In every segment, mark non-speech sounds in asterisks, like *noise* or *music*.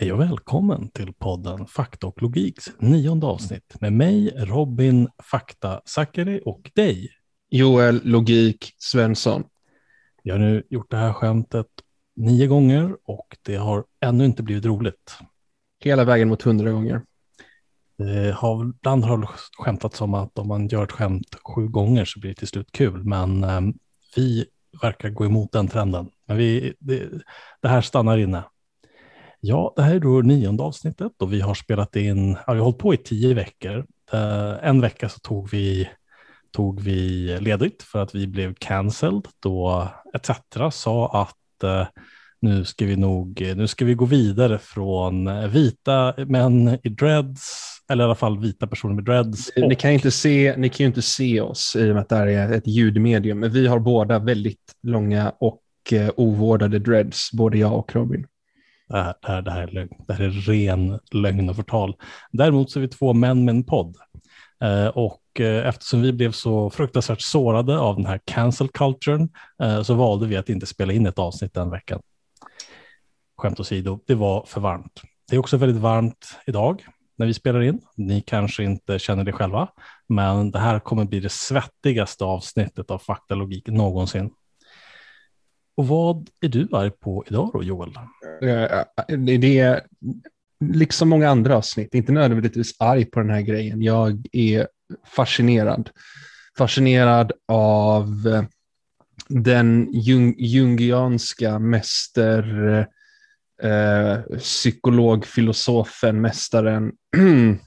Hej och välkommen till podden Fakta och logiks nionde avsnitt med mig Robin Fakta Zackari och dig Joel Logik Svensson. Vi har nu gjort det här skämtet nio gånger och det har ännu inte blivit roligt. Hela vägen mot hundra gånger. Det har, ibland har skämtats om att om man gör ett skämt sju gånger så blir det till slut kul, men eh, vi verkar gå emot den trenden. Men vi, det, det här stannar inne. Ja, det här är då nionde avsnittet och vi har spelat in, ja, vi har hållit på i tio veckor. Uh, en vecka så tog vi, tog vi ledigt för att vi blev cancelled då ETC sa att uh, nu ska vi nog, nu ska vi gå vidare från vita män i dreads, eller i alla fall vita personer med dreads. Ni, kan inte se, ni kan ju inte se oss i och med att det här är ett ljudmedium, men vi har båda väldigt långa och ovårdade dreads, både jag och Robin. Det här, det, här, det, här är lögn. det här är ren lögn och förtal. Däremot så är vi två män med en podd. Eh, och eh, eftersom vi blev så fruktansvärt sårade av den här cancel culturen eh, så valde vi att inte spela in ett avsnitt den veckan. Skämt åsido, det var för varmt. Det är också väldigt varmt idag när vi spelar in. Ni kanske inte känner det själva, men det här kommer bli det svettigaste avsnittet av faktalogik någonsin. Och vad är du arg på idag då, Joel? Eh, eh, det är liksom många andra avsnitt, inte nödvändigtvis arg på den här grejen. Jag är fascinerad. Fascinerad av eh, den jung jungianska mäster, eh, psykolog, filosofen, mästaren *clears throat*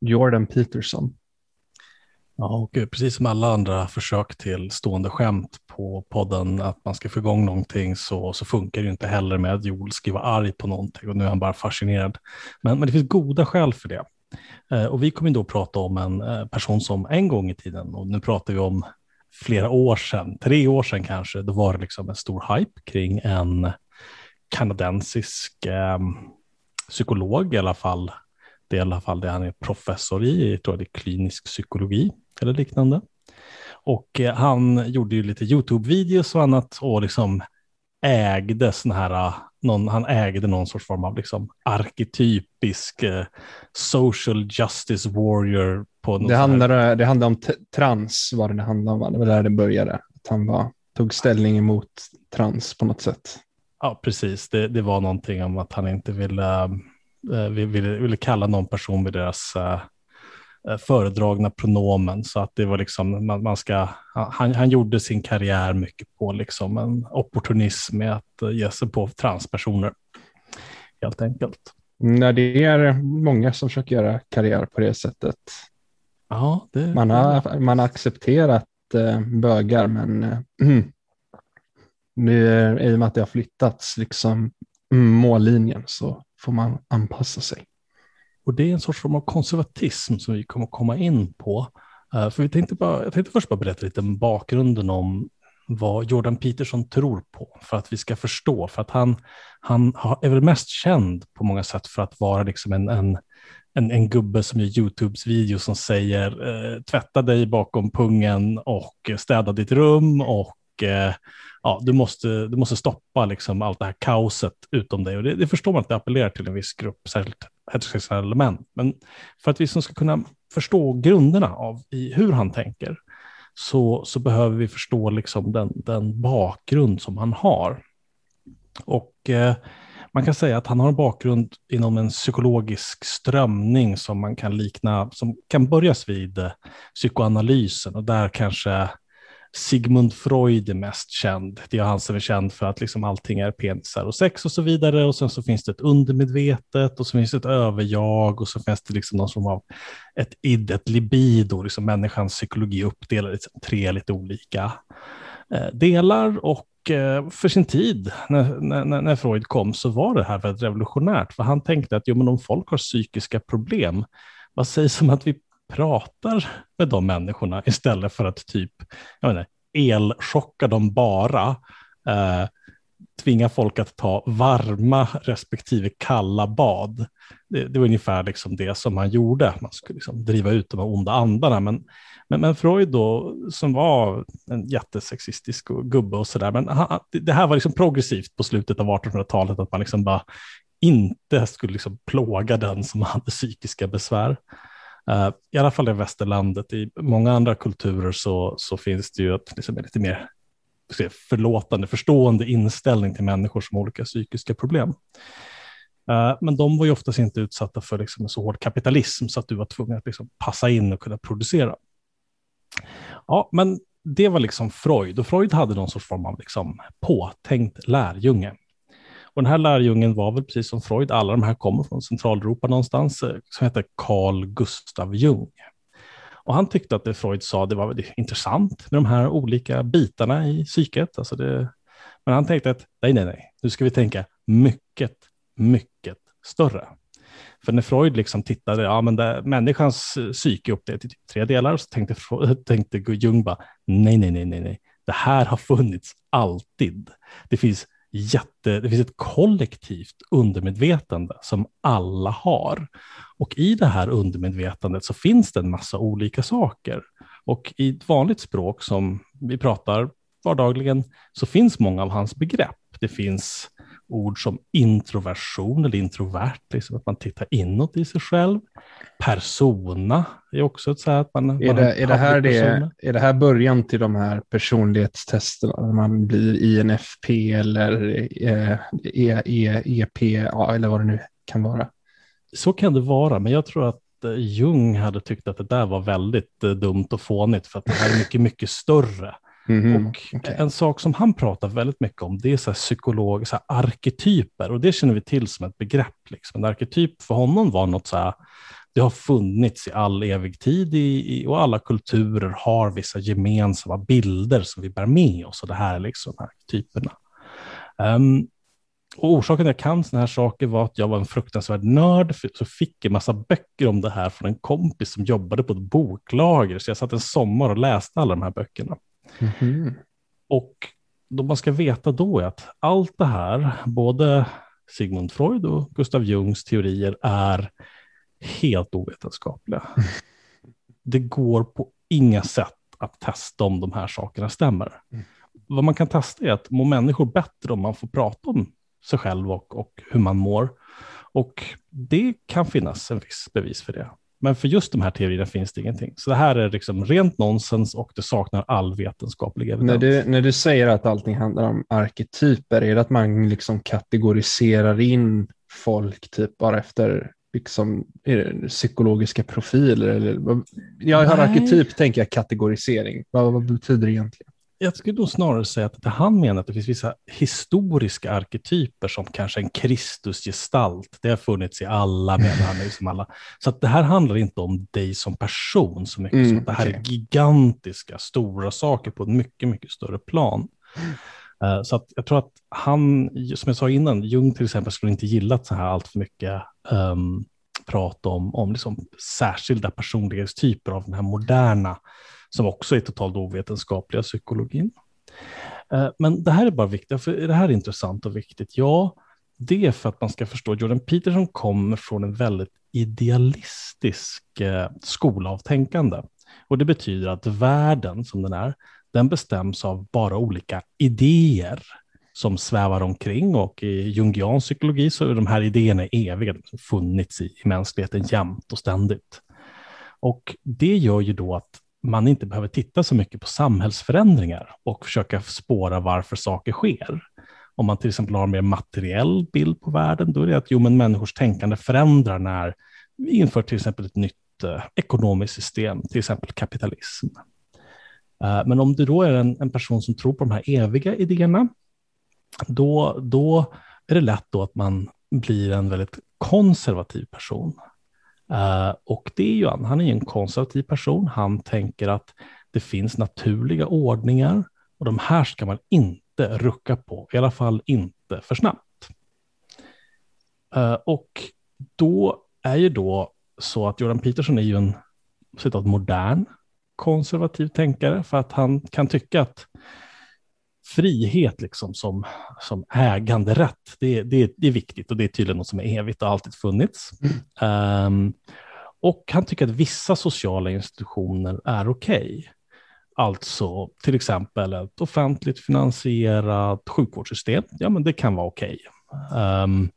Jordan Peterson. Ja, och eh, precis som alla andra försök till stående skämt på podden att man ska få igång någonting så, så funkar det ju inte heller med att Joel ska vara arg på någonting och nu är han bara fascinerad. Men, men det finns goda skäl för det. Eh, och vi kommer då prata om en eh, person som en gång i tiden, och nu pratar vi om flera år sedan, tre år sedan kanske, då var det liksom en stor hype kring en kanadensisk eh, psykolog i alla fall. Det är i alla fall det han är professor i, jag tror det är klinisk psykologi eller liknande. Och eh, han gjorde ju lite YouTube-videos och annat och liksom ägde sån här, eh, någon, han ägde någon sorts form av liksom arketypisk eh, social justice warrior. På det, handlade, det handlade om trans, var det det handlade om, det var där det började. Att han var, tog ställning emot trans på något sätt. Ja, precis. Det, det var någonting om att han inte ville, ville, ville kalla någon person vid deras Eh, föredragna pronomen så att det var liksom man, man ska han, han gjorde sin karriär mycket på liksom en opportunism med att eh, ge sig på transpersoner helt enkelt. Nej, det är många som försöker göra karriär på det sättet. Ja, det, man, har, man har accepterat eh, bögar, men eh, *clears throat* nu i och med att det har flyttats liksom mm, mållinjen så får man anpassa sig. Och det är en sorts form av konservatism som vi kommer att komma in på. Eh, för vi tänkte bara, jag tänkte först bara berätta lite om bakgrunden om vad Jordan Peterson tror på, för att vi ska förstå. För att han, han är väl mest känd på många sätt för att vara liksom en, en, en, en gubbe som gör YouTubes video som säger eh, tvätta dig bakom pungen och städa ditt rum och eh, ja, du, måste, du måste stoppa liksom allt det här kaoset utom dig. Och det, det förstår man att det appellerar till en viss grupp, särskilt heterosexuella element, Men för att vi ska kunna förstå grunderna av i hur han tänker så, så behöver vi förstå liksom den, den bakgrund som han har. Och eh, man kan säga att han har en bakgrund inom en psykologisk strömning som man kan likna, som kan börjas vid eh, psykoanalysen och där kanske Sigmund Freud är mest känd. Det är han som är känd för att liksom allting är penisar och sex och så vidare. Och sen så finns det ett undermedvetet och så finns det ett överjag och så finns det liksom någon som har ett id, ett libido. Liksom människans psykologi uppdelad i liksom tre lite olika eh, delar. Och eh, för sin tid, när, när, när, Freud kom, så var det här väldigt revolutionärt. För han tänkte att jo, men om folk har psykiska problem, vad sägs om att vi pratar med de människorna istället för att typ jag menar, elchocka dem bara. Eh, tvinga folk att ta varma respektive kalla bad. Det, det var ungefär liksom det som man gjorde. Man skulle liksom driva ut de här onda andarna. Men, men, men Freud då, som var en jättesexistisk gubbe och sådär, men han, det här var liksom progressivt på slutet av 1800-talet, att man liksom bara inte skulle liksom plåga den som hade psykiska besvär. Eh, I alla fall i västerlandet. I många andra kulturer så, så finns det ju ett, liksom, lite mer förlåtande, förstående inställning till människor som har olika psykiska problem. Eh, men de var ju oftast inte utsatta för liksom, en så hård kapitalism så att du var tvungen att liksom, passa in och kunna producera. Ja, men det var liksom Freud och Freud hade någon sorts form av liksom påtänkt lärjunge. Och den här lärjungen var väl precis som Freud, alla de här kommer från Centraleuropa någonstans, eh, som heter Carl Gustav Jung. Och han tyckte att det Freud sa det var väldigt intressant med de här olika bitarna i psyket. Alltså det, men han tänkte att nej, nej, nej, nu ska vi tänka mycket, mycket större. För när Freud liksom tittade, ja men eh, det, människans psyke uppdelat i typ tre delar, så tänkte, *laughs* tänkte Jung bara, nej, nej, nej, nej, nej, det här har funnits alltid. Det finns jätte, det finns ett kollektivt undermedvetande som alla har. Och i det här undermedvetandet så finns det en massa olika saker. Och i ett vanligt språk som vi pratar vardagligen så finns många av hans begrepp. Det finns ord som introversion eller introvert, liksom att man tittar inåt i sig själv. Persona är också ett så här att man... Är, man det, är, det här det, är det här början till de här personlighetstesterna, när man blir INFP eller e, e, e, EP eller vad det nu kan vara? Så kan det vara, men jag tror att eh, Jung hade tyckt att det där var väldigt eh, dumt och fånigt för att det här är mycket, mycket större. Mm-hmm. Och okay. En sak som han pratar väldigt mycket om det är så här psykolog, så här arketyper och det känner vi till som ett begrepp. Liksom. En arketyp för honom var något så här, det har funnits i all evig tid i, i, och alla kulturer har vissa gemensamma bilder som vi bär med oss och det här är liksom arketyperna. Um, och orsaken till att jag kan sådana här saker var att jag var en fruktansvärd nörd, så fick en massa böcker om det här från en kompis som jobbade på ett boklager, så jag satt en sommar och läste alla de här böckerna. Mm-hmm. Och då man ska veta då är att allt det här, både Sigmund Freud och Gustav Jungs teorier är helt ovetenskapliga. *laughs* Det går på inga sätt att testa om de här sakerna stämmer. Mm. Vad man kan testa är att må människor bättre om man får prata om sig själv och, och hur man mår. Och det kan finnas en viss bevis för det. Men för just de här teorierna finns det ingenting. Så det här är liksom rent nonsens och det saknar all vetenskaplig evidens. När du, när du säger att allting handlar om arketyper, är det att man liksom kategoriserar in folk typ bara efter liksom, psykologiska profiler? Eller, jag har arketyp, tänker jag kategorisering. Vad, vad betyder det egentligen? Jag skulle då snarare säga att han menar att det finns vissa historiska arketyper som kanske en Kristusgestalt. Det har funnits i alla, menar han. Liksom alla. Så att det här handlar inte om dig som person så mycket, mm, att det här okay. är gigantiska, stora saker på ett mycket, mycket större plan. Uh, så att jag tror att han, som jag sa innan, Jung till exempel skulle inte gillat så här allt för mycket um, prat om, om liksom särskilda personlighetstyper av den här moderna som också är totalt ovetenskapliga psykologin. Eh, men det här är bara viktigt, för det här är intressant och viktigt. Ja, det är för att man ska förstå, Jordan Peterson kommer från en väldigt idealistisk eh, skola av tänkande. Och det betyder att världen som den är, den bestäms av bara olika idéer som svävar omkring och i jungiansk psykologi så är de här idéerna eviga, de har funnits i, i mänskligheten jämt och ständigt. Och det gör ju då att man inte behöver titta så mycket på samhällsförändringar och försöka spåra varför saker sker. Om man till exempel har en mer materiell bild på världen, då är det att jo, men människors tänkande förändrar när vi inför till exempel ett nytt eh, ekonomiskt system, till exempel kapitalism. Eh, men om du då är en, en, person som tror på de här eviga idéerna, då, då är det lätt då att man blir en väldigt konservativ person. Uh, och det är ju han, han är en konservativ person. Han tänker att det finns naturliga ordningar och de här ska man inte rucka på, i alla fall inte för snabbt. Uh, och då är ju då så att Jordan Peterson är ju en citat, modern konservativ tänkare för att han kan tycka att frihet liksom som, som äganderätt, det, det, det är viktigt och det är tydligen något som är evigt och alltid funnits. Mm. Um, och han tycker att vissa sociala institutioner är okej. Okay. Alltså till exempel ett offentligt finansierat sjukvårdssystem, ja men det kan vara okej. Okay. Um,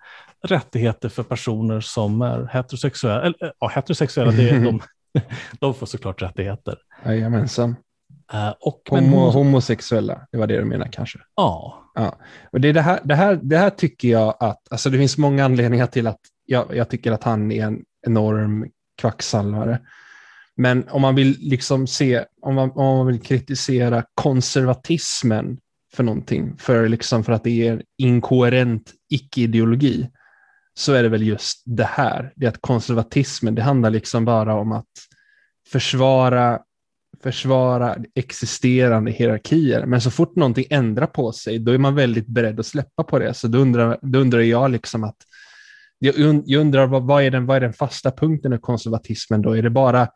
rättigheter för personer som är heterosexuella. Eller, ja, heterosexuella, det är *laughs* de, de får såklart rättigheter. Jajamensan. Uh, och, Homo, men, homosexuella, det var det du menar kanske? Ja. ja. Och det, är det, här, det, här, det här tycker jag att, alltså det finns många anledningar till att jag, jag tycker att han är en enorm kvacksalvare. Men om man vill liksom se, om man, om man vill kritisera konservatismen för någonting, för, liksom för att det är inkoherent icke-ideologi, så är det väl just det här. Det är att konservatismen, det handlar liksom bara om att försvara, försvara existerande hierarkier. Men så fort någonting ändrar på sig, då är man väldigt beredd att släppa på det. Så då undrar, då undrar jag liksom att jag, undrar vad, vad, är den, vad är den fasta punkten i konservatismen då? Är det bara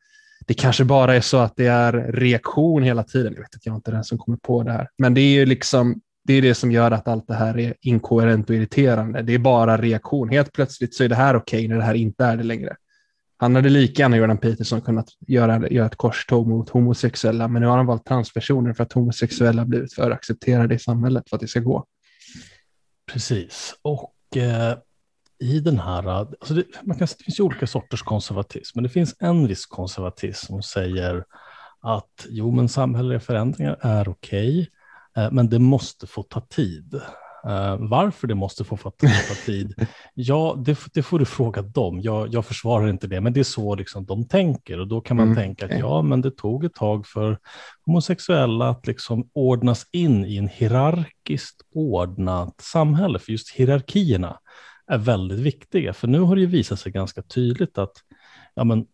det kanske bara är så att det är reaktion hela tiden. Jag vet att jag inte är den som kommer på det här. Men det är ju liksom, det är det som gör att allt det här är inkoherent och irriterande. Det är bara reaktion. Helt plötsligt så är det här okej okay när det här inte är det längre. Han hade lika gärna, Jordan Peterson, kunnat göra, göra ett korståg mot homosexuella, men nu har han valt transpersoner för att homosexuella blivit för accepterade i samhället för att det ska gå. Precis, och eh, i den här, alltså det, man kan, det finns ju olika sorters konservatism, men det finns en viss konservatism som säger att jo, men samhälleliga förändringar är okej, okay, eh, men det måste få ta tid. Eh, varför det måste få ta tid, *laughs* ja, det, det, får du fråga dem. Jag, jag försvarar inte det, men det är så liksom de tänker och då kan man mm. tänka att ja, men det tog ett tag för homosexuella att liksom ordnas in i en hierarkiskt ordnat samhälle, för just hierarkierna är väldigt viktiga. För nu har det ju visat sig ganska tydligt att ja, men,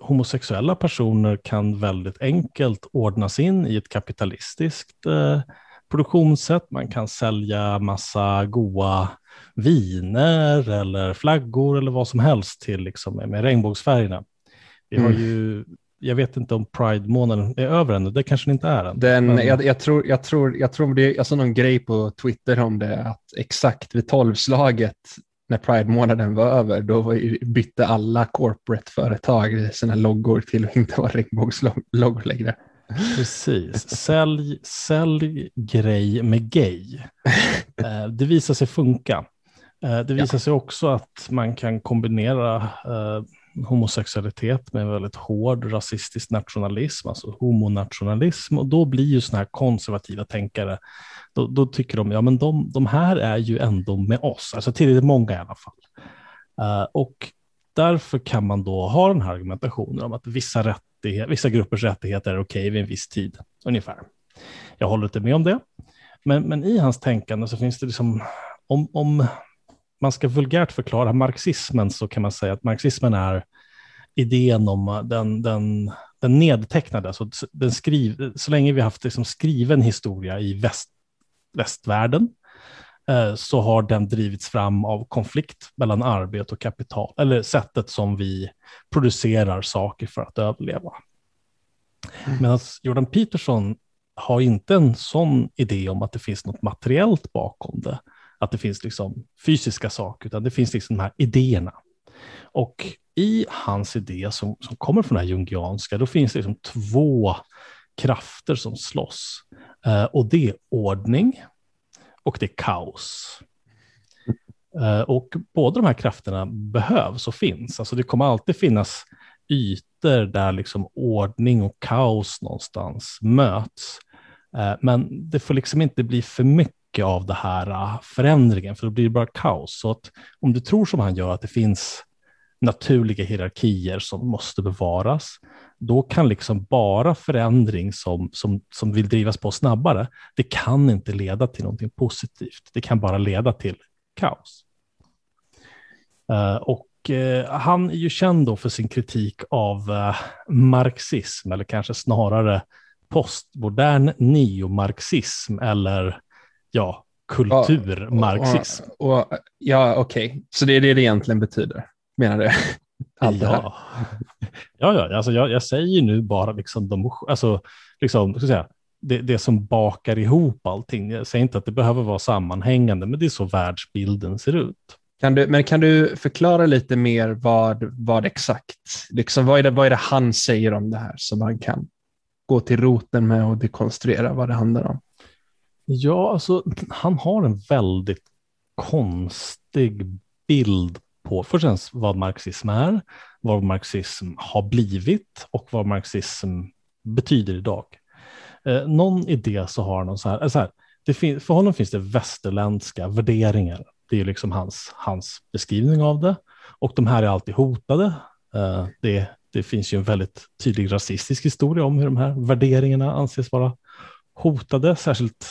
homosexuella personer kan väldigt enkelt ordnas in i ett kapitalistiskt eh, produktionssätt. Man kan sälja massa goa viner eller flaggor eller vad som helst till liksom, med regnbågsfärgerna. Vi har mm. ju jag vet inte om Pride-månaden är över ännu, det kanske den inte är än. Den, men... jag, jag, tror, jag, tror, jag tror det, jag såg någon grej på Twitter om det, att exakt vid tolvslaget när Pride-månaden var över, då bytte alla corporate-företag sina loggor till att inte vara regnbågsloggor längre. Precis. Sälj, sälj grej med gay. *laughs* Eh, det visar sig funka. Eh, det visar ja. sig också att man kan kombinera eh, homosexualitet med en väldigt hård rasistisk nationalism, alltså homonationalism. Och då blir ju sådana här konservativa tänkare, då, då, tycker de, ja men de, de här är ju ändå med oss, alltså tillräckligt många i alla fall. Uh, och därför kan man då ha den här argumentationen om att vissa, rättighet, vissa gruppers rättigheter är okej okay vid en viss tid, ungefär. Jag håller inte med om det, men, men i hans tänkande så finns det liksom, om, om man ska vulgärt förklara marxismen så kan man säga att marxismen är idén om den, den, den nedtecknade, alltså den skriv, så länge vi haft liksom skriven historia i väst, västvärlden så har den drivits fram av konflikt mellan arbete och kapital, eller sättet som vi producerar saker för att överleva. Mm. Medan Jordan Peterson har inte en sån idé om att det finns något materiellt bakom det, att det finns liksom fysiska saker, utan det finns liksom de här idéerna. Och i hans idé som, som kommer från det här jungianska, då finns det liksom två krafter som slåss. Uh, och det är ordning och det är kaos. Uh, och båda de här krafterna behövs och finns. Alltså det kommer alltid finnas ytor där liksom ordning och kaos någonstans möts. Uh, men det får liksom inte bli för mycket av det här eh, förändringen, för då blir det bara kaos. Så att om du tror som han gör att det finns naturliga hierarkier som måste bevaras, då kan liksom bara förändring som, som, som vill drivas på snabbare, det kan inte leda till någonting positivt. Det kan bara leda till kaos. Uh, och uh, han är ju känd då för sin kritik av uh, marxism, eller kanske snarare postmodern neomarxism, eller ja, kulturmarxism. Och, och, ja, okej. Okay. Så det är det det egentligen betyder, menar du? Allt *laughs* ja. ja, ja, alltså jag, jag säger nu bara liksom de, alltså, liksom, ska säga, det, det som bakar ihop allting. Jag säger inte att det behöver vara sammanhängande, men det är så världsbilden ser ut. Kan du, men kan du förklara lite mer vad, vad exakt, liksom, vad, är det, vad är det han säger om det här som man kan gå till roten med och dekonstruera vad det handlar om? Ja, alltså han har en väldigt konstig bild på först och främst vad marxism är, vad marxism har blivit och vad marxism betyder idag. Eh, någon idé så har han så här, eh, så här det fin- för honom finns det västerländska värderingar. Det är liksom hans, hans beskrivning av det. Och de här är alltid hotade. Eh, det, det finns ju en väldigt tydlig rasistisk historia om hur de här värderingarna anses vara hotade. Särskilt,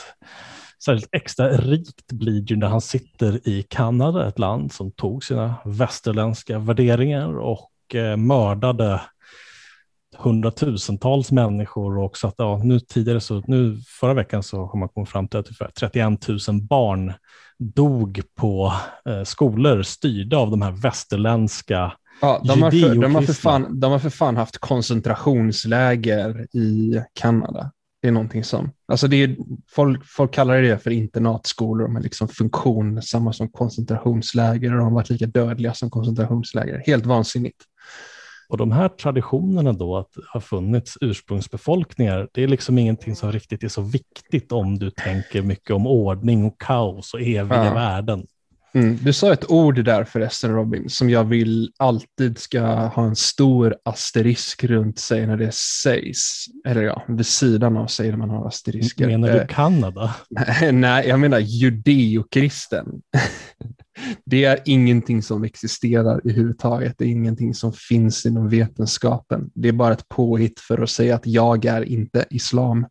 särskilt extra rikt blir det när han sitter i Kanada, ett land som tog sina västerländska värderingar och eh, mördade hundratusentals människor och så att ja, nu tidigare så nu förra veckan så har man kommit fram till att ungefär 31 000 barn dog på eh, skolor styrda av de här västerländska Ja, de, har för, de, har för fan, de har för fan haft koncentrationsläger i Kanada. Det är någonting som, alltså det är, folk, folk kallar det för internatskolor, de har liksom funktion samma som koncentrationsläger och de har varit lika dödliga som koncentrationsläger. Helt vansinnigt. Och de här traditionerna då att har funnits ursprungsbefolkningar, det är liksom ingenting som riktigt är så viktigt om du tänker mycket om ordning och kaos och eviga Ja. värden. Mm. Du sa ett ord där förresten Robin, som jag vill alltid ska ha en stor asterisk runt sig när det sägs. Eller ja, vid sidan av sig när man har asterisker. Menar Eh, du Kanada? *laughs* Nej, jag menar judeokristen. *laughs* Det är ingenting som existerar i huvudtaget. Det är ingenting som finns inom vetenskapen. Det är bara ett påhitt för att säga att jag är inte islam.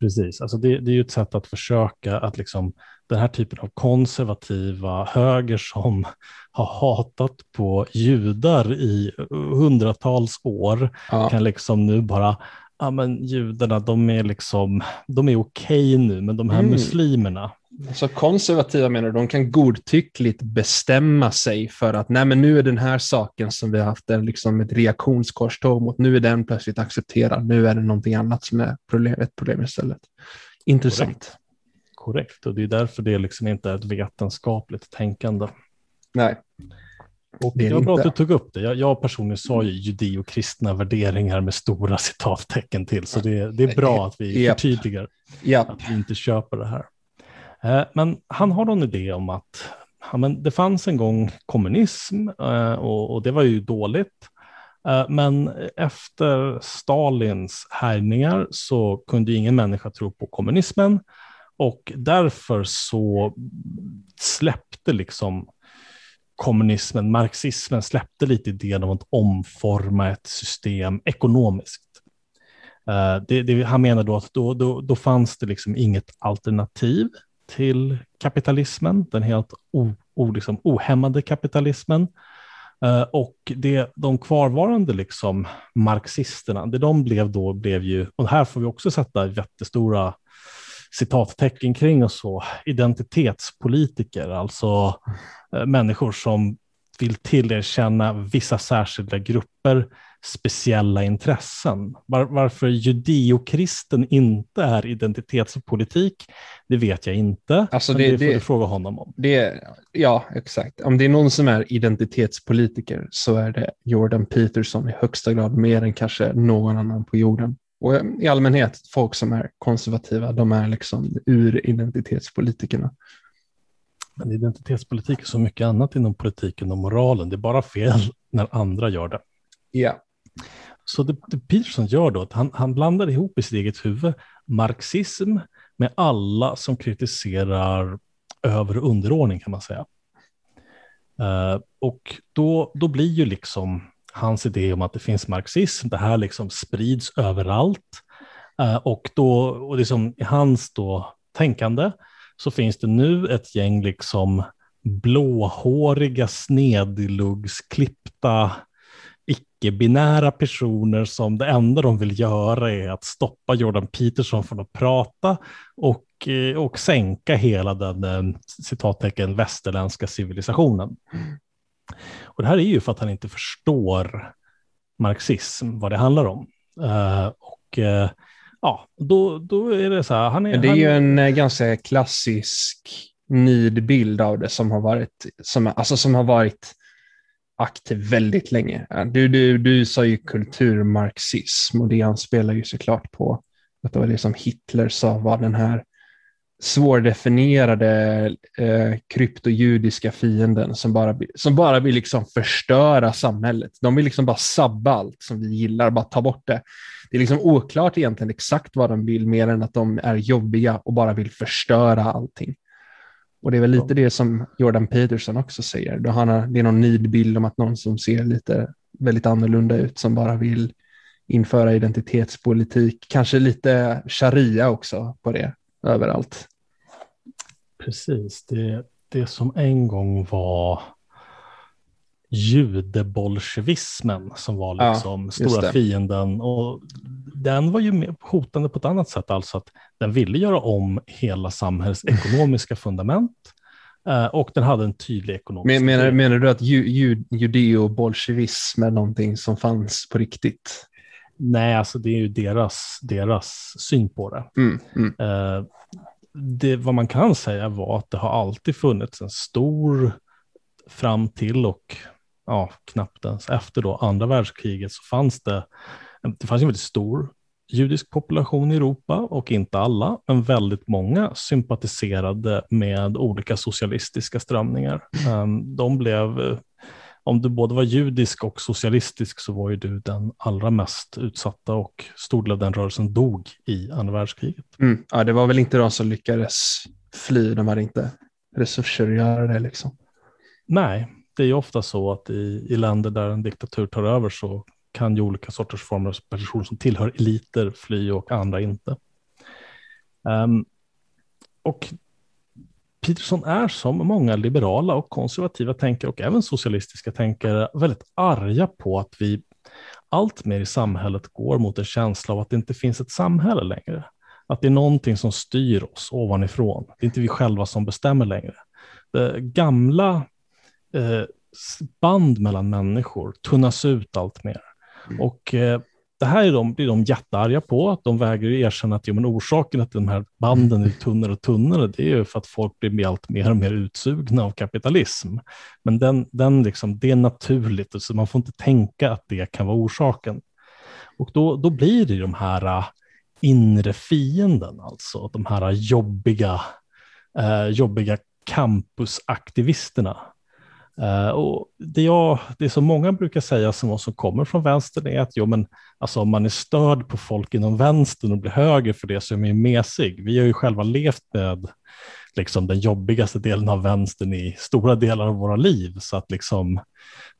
Precis, alltså det, det är ju ett sätt att försöka att liksom den här typen av konservativa höger som har hatat på judar i hundratals år Ja. kan liksom nu bara, ja men judarna de är liksom, de är okej nu, men de här Mm. muslimerna, Så konservativa menar du, de kan godtyckligt bestämma sig för att nej, men nu är den här saken som vi har haft en, liksom ett reaktionskorståg mot, nu är den plötsligt accepterad, nu är det någonting annat som är problem, ett problem istället. Intressant. Korrekt, och det är därför det liksom inte är ett vetenskapligt tänkande. Nej. Och Det är det var bra inte. att du tog upp det. Jag, jag personligen sa ju judeokristna värderingar med stora *laughs* citattecken till, så det, det är bra att vi Japp. förtydligar Ja. att vi inte köper det här. Eh, Men han har någon idé om att ja, men det fanns en gång kommunism eh, och, och det var ju dåligt. Eh, Men efter Stalins härjningar så kunde ingen människa tro på kommunismen och därför så släppte liksom kommunismen, marxismen släppte lite idén om att omforma ett system ekonomiskt. Uh, det, det, han menar då att då, då, då fanns det liksom inget alternativ till kapitalismen, den helt o, o, liksom ohämmade kapitalismen. Uh, och det, de kvarvarande liksom marxisterna, det de blev då blev ju, och här får vi också sätta jättestora citattecken kring och så, identitetspolitiker, alltså eh, människor som vill tillerkänna vissa särskilda grupper speciella intressen. Var, varför judeokristen inte är identitetspolitik, det vet jag inte. Alltså men det- det, får det- du fråga honom om. Det ja, exakt. Om det är någon som är identitetspolitiker så är det Jordan Peterson i högsta grad, mer än kanske någon annan på jorden. Och i allmänhet, folk som är konservativa, de är liksom ur-identitetspolitikerna. Men identitetspolitik är så mycket annat inom politiken och moralen. Det är bara fel när andra gör det. Ja. Så det, det Peterson gör då, att han, han blandar ihop i sitt eget huvud marxism med alla som kritiserar över och underordning kan man säga. Eh, och då, då blir ju liksom hans idé om att det finns marxism, det här liksom sprids överallt. Eh, och då, och liksom i hans då tänkande så finns det nu ett gäng liksom blåhåriga, snedluggsklippta icke-binära personer som det enda de vill göra är att stoppa Jordan Peterson från att prata och, eh, och sänka hela den eh, citattecken västerländska civilisationen. Mm. Och det här är ju för att han inte förstår marxism, vad det handlar om. Eh, och eh, ja, då, då är det så här, han är... Det är han, ju en eh, ganska klassisk nidbild av det som har varit, som, alltså som har varit aktiv väldigt länge. Du, du, du sa ju kulturmarxism och det anspelar ju såklart på att det var det som Hitler sa var den här svårdefinierade eh, kryptojudiska fienden som bara, som bara vill liksom förstöra samhället. De vill liksom bara sabba allt som vi gillar, bara ta bort det. Det är liksom oklart egentligen exakt vad de vill, mer än att de är jobbiga och bara vill förstöra allting. Och det är väl lite det som Jordan Peterson också säger. Då han det är någon nidbild om att någon som ser lite väldigt annorlunda ut som bara vill införa identitetspolitik, kanske lite sharia också på det överallt. Precis, det, det som en gång var judebolsjevismen som var liksom ja, stora fienden. Och den var ju hotande på ett annat sätt, alltså att den ville göra om hela samhällets ekonomiska fundament eh, och den hade en tydlig ekonomisk... Men, menar, menar du att ju, ju, judeo-bolsjevism är någonting som fanns på riktigt? Nej, alltså det är ju deras, deras syn på det. Mm, mm. Det. Vad man kan säga var att det har alltid funnits en stor, fram till och ja, knappt ens efter då andra världskriget så fanns det, det fanns en väldigt stor judisk population i Europa och inte alla, men väldigt många sympatiserade med olika socialistiska strömningar. Ehm, de blev eh, om du både var judisk och socialistisk så var ju du den allra mest utsatta och stor del av den rörelsen dog i andra världskriget. Mm. Ja, det var väl inte de som lyckades fly, de hade inte resurser att göra det liksom. Nej, det är ju ofta så att i, i länder där en diktatur tar över så kan ju olika sorters former av personer som tillhör eliter fly och andra inte. Um, och Peterson är som många liberala och konservativa tänkare och även socialistiska tänkare väldigt arga på att vi allt mer i samhället går mot en känsla av att det inte finns ett samhälle längre. Att det är någonting som styr oss ovanifrån. Det är inte vi själva som bestämmer längre. Det gamla eh, band mellan människor tunnas ut allt mer. Mm. Och eh, det här är de, det är de jättearga på, att de vägrar erkänna att ja, men orsaken att de här banden är tunnare och tunnare, det är ju för att folk blir allt mer och mer utsugna av kapitalism. Men den, den liksom, det är naturligt, så man får inte tänka att det kan vara orsaken. Och då, då blir det de här äh, inre fienden, alltså de här jobbiga, eh, jobbiga campusaktivisterna Uh, och det, jag, det som många brukar säga som, som kommer från vänstern är att jo, men, alltså, om man är störd på folk inom vänstern och blir höger för det så är man ju mesig. Vi har ju själva levt med liksom, den jobbigaste delen av vänstern i stora delar av våra liv. Så att liksom,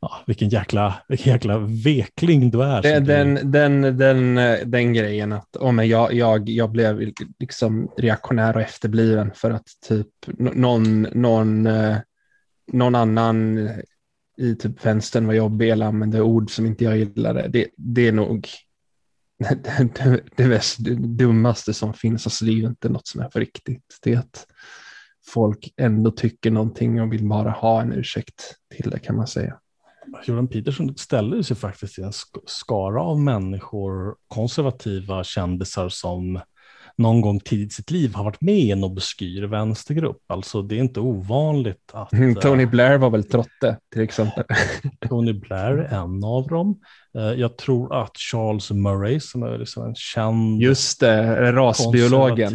ja, vilken, jäkla, vilken jäkla vekling du är. Den, den, den, den, den grejen att oh, jag, jag, jag blev liksom reaktionär och efterbliven för att typ någon, någon uh någon annan eh, i typ vänstern var jobbig eller använde ord som inte jag gillade. Det, det är nog *laughs* det, det, det, mest, det dummaste som finns. Alltså det är ju inte något som är för riktigt. Det är att folk ändå tycker någonting och vill bara ha en ursäkt till det kan man säga. Jordan Peterson ställer sig faktiskt i en skara av människor, konservativa kändisar som någon gång tidigt i sitt liv har varit med i en obskyr vänstergrupp. Alltså det är inte ovanligt att... Mm, Tony eh, Blair var väl trotte till exempel. *laughs* Tony Blair är en av dem. Eh, jag tror att Charles Murray som är liksom en känd Just det, rasbiologen.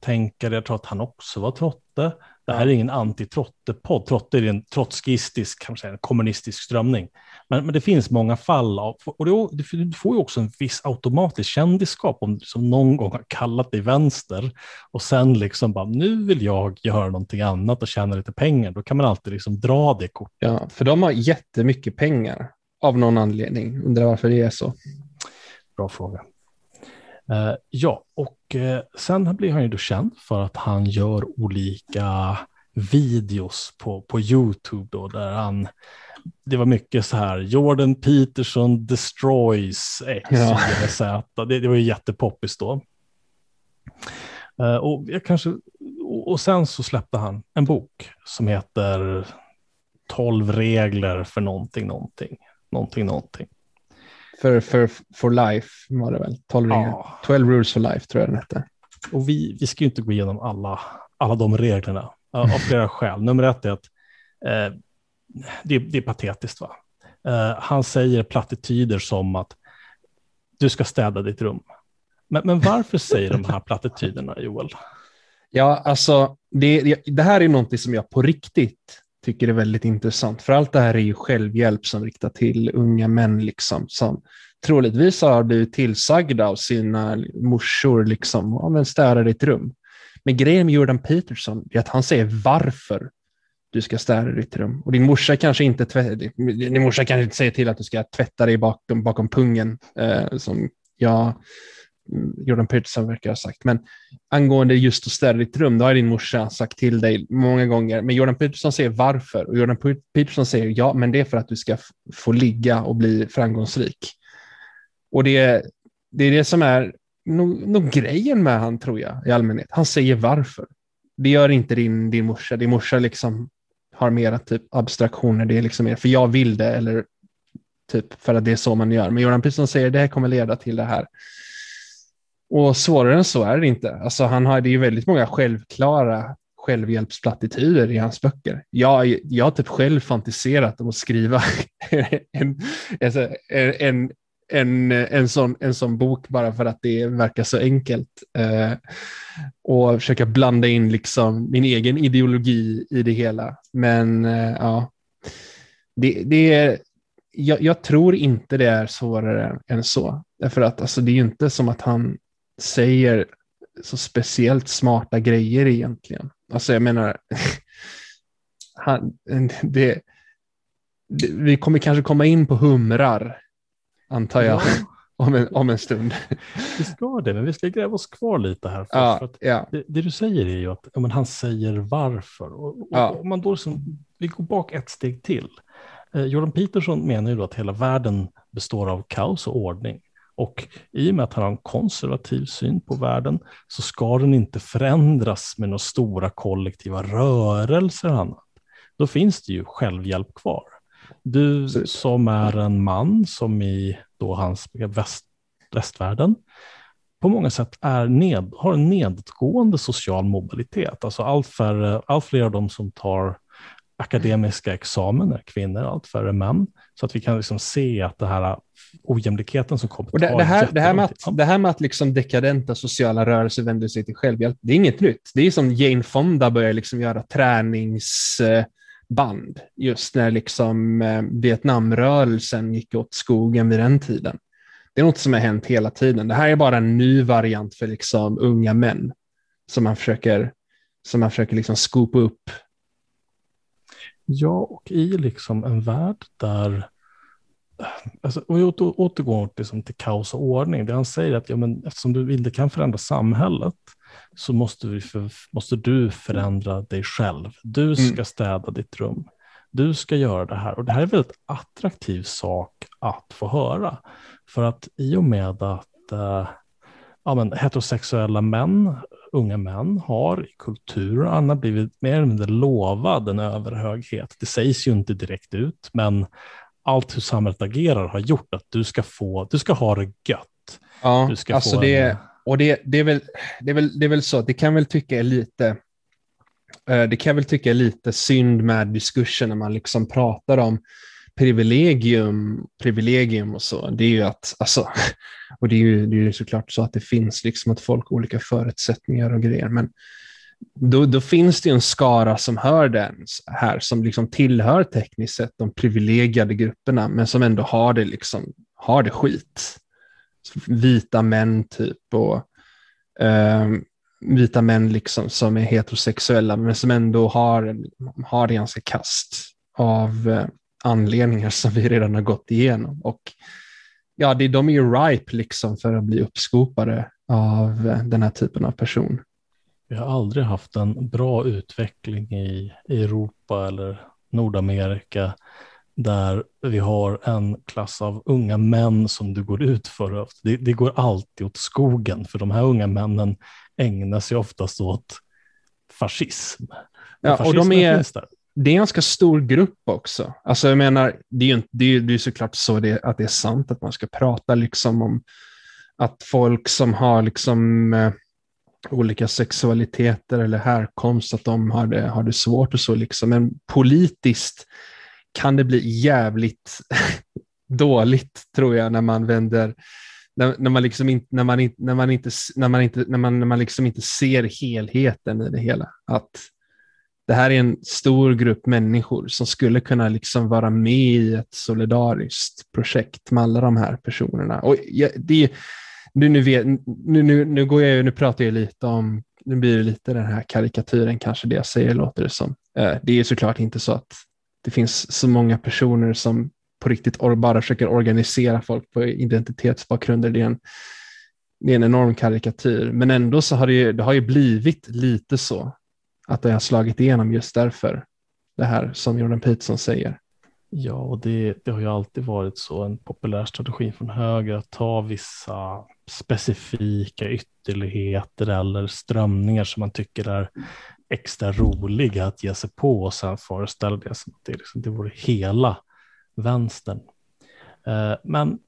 tänkare, jag tror att han också var trotte. Det här är ingen anti-Trotte-podd. Trotte är en trotskistisk, kanske en kommunistisk strömning. Men, men det finns många fall av, och det, du får ju också en viss automatisk kändisskap om du som någon gång har kallat dig vänster och sen liksom bara, nu vill jag göra någonting annat och tjäna lite pengar. Då kan man alltid liksom dra det kortet. Ja, för de har jättemycket pengar av någon anledning. Undrar varför det är så. Bra fråga. Uh, ja, och uh, sen blir han ju då känd för att han gör olika videos på, på YouTube då, där han det var mycket så här, Jordan Peterson destroys X, ja. Z. Det, det var ju jättepoppis då. Uh, och, jag kanske, och, och sen så släppte han en bok som heter 12 regler för någonting, någonting, någonting, någonting. För, för for life var det väl? 12, ja. 12 rules for life tror jag den hette. Och vi, vi ska ju inte gå igenom alla, alla de reglerna av flera skäl. Nummer ett är att eh, det, det, är patetiskt. Va? Uh, han säger plattityder som att du ska städa ditt rum. Men, men varför säger de här plattityderna, Joel? Ja, alltså det, det här är någonting som jag på riktigt tycker är väldigt intressant. För allt det här är ju självhjälp som riktar till unga män liksom, som troligtvis har blivit tillsagda av sina morsor, liksom, ja, men städa ditt rum. Men grejen med Jordan Peterson är att han säger varför du ska städa ditt rum. Och din morsa kanske inte, din morsa kanske inte säger till att du ska tvätta dig bakom, bakom pungen, eh, som jag mm, Jordan Peterson verkar ha sagt. Men angående just att städa ditt rum, då har din morsa sagt till dig många gånger. Men Jordan Peterson säger varför. Och Jordan Peterson säger ja, men det är för att du ska få ligga och bli framgångsrik. Och det, det är det som är nog, nog grejen med han, tror jag, i allmänhet. Han säger varför. Det gör inte din, din morsa. Din morsa liksom har mera typ abstraktioner. Det är liksom mer för jag vill det eller typ för att det är så man gör. Men Göran Peterson säger det här kommer leda till det här. Och svårare än så är det inte. Alltså han har, det är ju väldigt många självklara självhjälpsplattityder i hans böcker. Jag, jag har typ själv fantiserat om att skriva *laughs* alltså, en, en, en, en, en, sån, en sån bok bara för att det verkar så enkelt. Eh, och försöka blanda in liksom min egen ideologi i det hela. Men eh, ja, det, det är, jag, jag, tror inte det är svårare än så. Därför att alltså, det är ju inte som att han säger så speciellt smarta grejer egentligen. Alltså jag menar, *laughs* han, det, det, vi kommer kanske komma in på humrar, antar jag, *laughs* om, en, om en stund. Vi ska det, men vi ska gräva oss kvar lite här. Först, ja, för ja. det, det, du säger är ju att ja, men han säger varför. Och, och, ja. och man då liksom, vi går bak ett steg till. Eh, Jordan Peterson menar ju då att hela världen består av kaos och ordning. Och i och med att han har en konservativ syn på världen så ska den inte förändras med några stora kollektiva rörelser annat. Då finns det ju självhjälp kvar. Du som är en man som i då hans väst, västvärlden på många sätt är ned, har en nedgående social mobilitet. Alltså allt, färre, allt fler av de som tar akademiska examen kvinnor, allt färre män. Så att vi kan liksom se att det här ojämlikheten som kommer och det, det, här, det, här med att, det här med att liksom dekadenta sociala rörelser vänder sig till självhjälp, det är inget nytt. Det är som Jane Fonda börjar liksom göra band just när liksom eh, Vietnamrörelsen gick åt skogen vid den tiden. Det är något som har hänt hela tiden. Det här är bara en ny variant för liksom unga män som man försöker, som man försöker liksom skopa upp Ja, och i liksom en värld där Alltså, och jag återgår liksom till kaos och ordning. Det han säger är att ja, men eftersom du inte kan förändra samhället så måste, vi för, måste du förändra dig själv. Du ska mm. städa ditt rum. Du ska göra det här. Och det här är en väldigt attraktiv sak att få höra. För att i och med att äh, ja, men, heterosexuella män unga män har i kultur och annat blivit mer eller mindre lovad en överhöghet. Det sägs ju inte direkt ut, men allt hur samhället agerar har gjort att du ska få, du ska ha det gött. Ja, du ska alltså det, en och det, det, är väl, det, är väl, det är väl så, det kan väl tycka är lite, eh, det kan jag väl tycka är lite synd med diskursen när man liksom pratar om privilegium, privilegium och så, det är ju att, alltså, *laughs* och det är ju, det är ju såklart så att det finns liksom att folk har olika förutsättningar och grejer, men då, då finns det en skara som hör den här, som liksom tillhör tekniskt sett de privilegierade grupperna, men som ändå har det, liksom, har det skit. Vita män typ och eh, vita män liksom som är heterosexuella, men som ändå har, har det ganska kast av eh, anledningar som vi redan har gått igenom. Och ja, det, de är ju ripe liksom för att bli uppskopade av eh, den här typen av person. Vi har aldrig haft en bra utveckling i Europa eller Nordamerika där vi har en klass av unga män som du går ut för. Det, det går alltid åt skogen, för de här unga männen ägnar sig oftast åt fascism. Ja, och de är, det är en ganska stor grupp också. Alltså jag menar, det är ju det är, det är såklart så det, att det är sant att man ska prata liksom om att folk som har liksom eh, olika sexualiteter eller härkomst, att de har det, har det svårt och så liksom. Men politiskt kan det bli jävligt *laughs* dåligt tror jag när man vänder när, när, man liksom inte, när, man, när, man inte, när, man inte, när, man, när man liksom inte ser helheten i det hela. Att det här är en stor grupp människor som skulle kunna liksom vara med i ett solidariskt projekt med alla de här personerna. Och det, nu, nu, vet, nu, nu, nu, går jag, nu pratar jag lite om, nu blir det lite den här karikatyren kanske det jag säger låter det som. Eh, det är såklart inte så att det finns så många personer som på riktigt bara försöker organisera folk på identitetsbakgrunder. Det är en, det är en enorm karikatyr, men ändå så har det, ju, det har ju blivit lite så att det har slagit igenom just därför. Det här som Jordan Peterson säger. Ja, och det, det har ju alltid varit så en populär strategi från höger att ta vissa specifika ytterligheter eller strömningar som man tycker är extra roliga att ge sig på och sen föreställa det som att det, liksom, det vore hela vänstern. Eh, men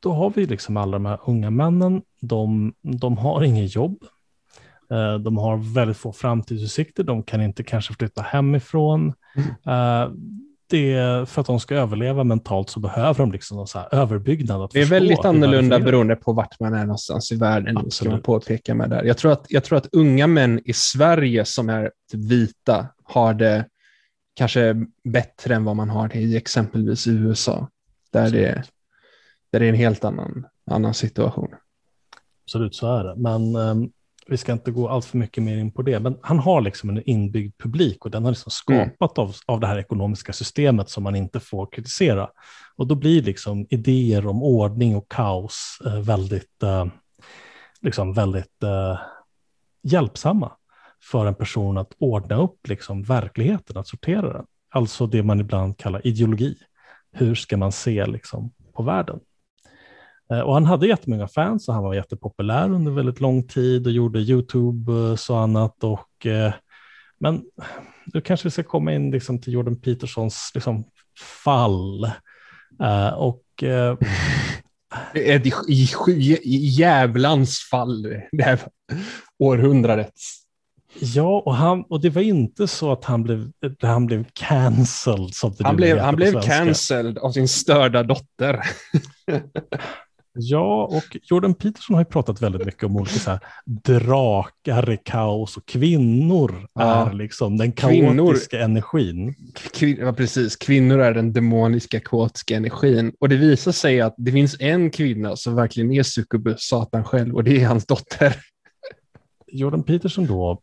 då har vi liksom alla de här unga männen, de, de har inget jobb, eh, de har väldigt få framtidsutsikter, de kan inte kanske flytta hemifrån. Mm. Det, för att de ska överleva mentalt så behöver de liksom någon så här överbyggnad. Att det är väldigt annorlunda beroende på vart man är någonstans i världen. Absolut. Ska man påpeka med där. Jag, tror att, jag tror att unga män i Sverige som är vita har det kanske bättre än vad man har det i exempelvis USA. Där, det, där det är en helt annan, annan situation. Absolut, så är det. Men um, vi ska inte gå allt för mycket mer in på det. Men han har liksom en inbyggd publik och den har liksom mm. skapat mm. av, av det här ekonomiska systemet som man inte får kritisera. Och då blir liksom idéer om ordning och kaos uh, väldigt, uh, liksom väldigt uh, hjälpsamma för en person att ordna upp liksom verkligheten, att sortera den. Alltså det man ibland kallar ideologi. Hur ska man se liksom på världen? Eh, och han hade jättemånga fans och han var jättepopulär under väldigt lång tid och gjorde YouTube och annat. Och, eh, men nu kanske vi ska komma in liksom till Jordan Petersons liksom fall. Eh, och *laughs* det är i djävlans fall, det här århundradets. Ja, och, han, och det var inte så att han blev, han blev cancelled. Som det han blev, han blev cancelled av sin störda dotter. *laughs* ja, och Jordan Peterson har ju pratat väldigt mycket om olika så här, drakar i kaos och kvinnor ja. är liksom den kaotiska kvinnor, energin. Kvin, ja, precis. Kvinnor är den demoniska kaotiska energin. Och det visar sig att det finns en kvinna som verkligen är succubus, Satan själv, och det är hans dotter. Jordan Peterson då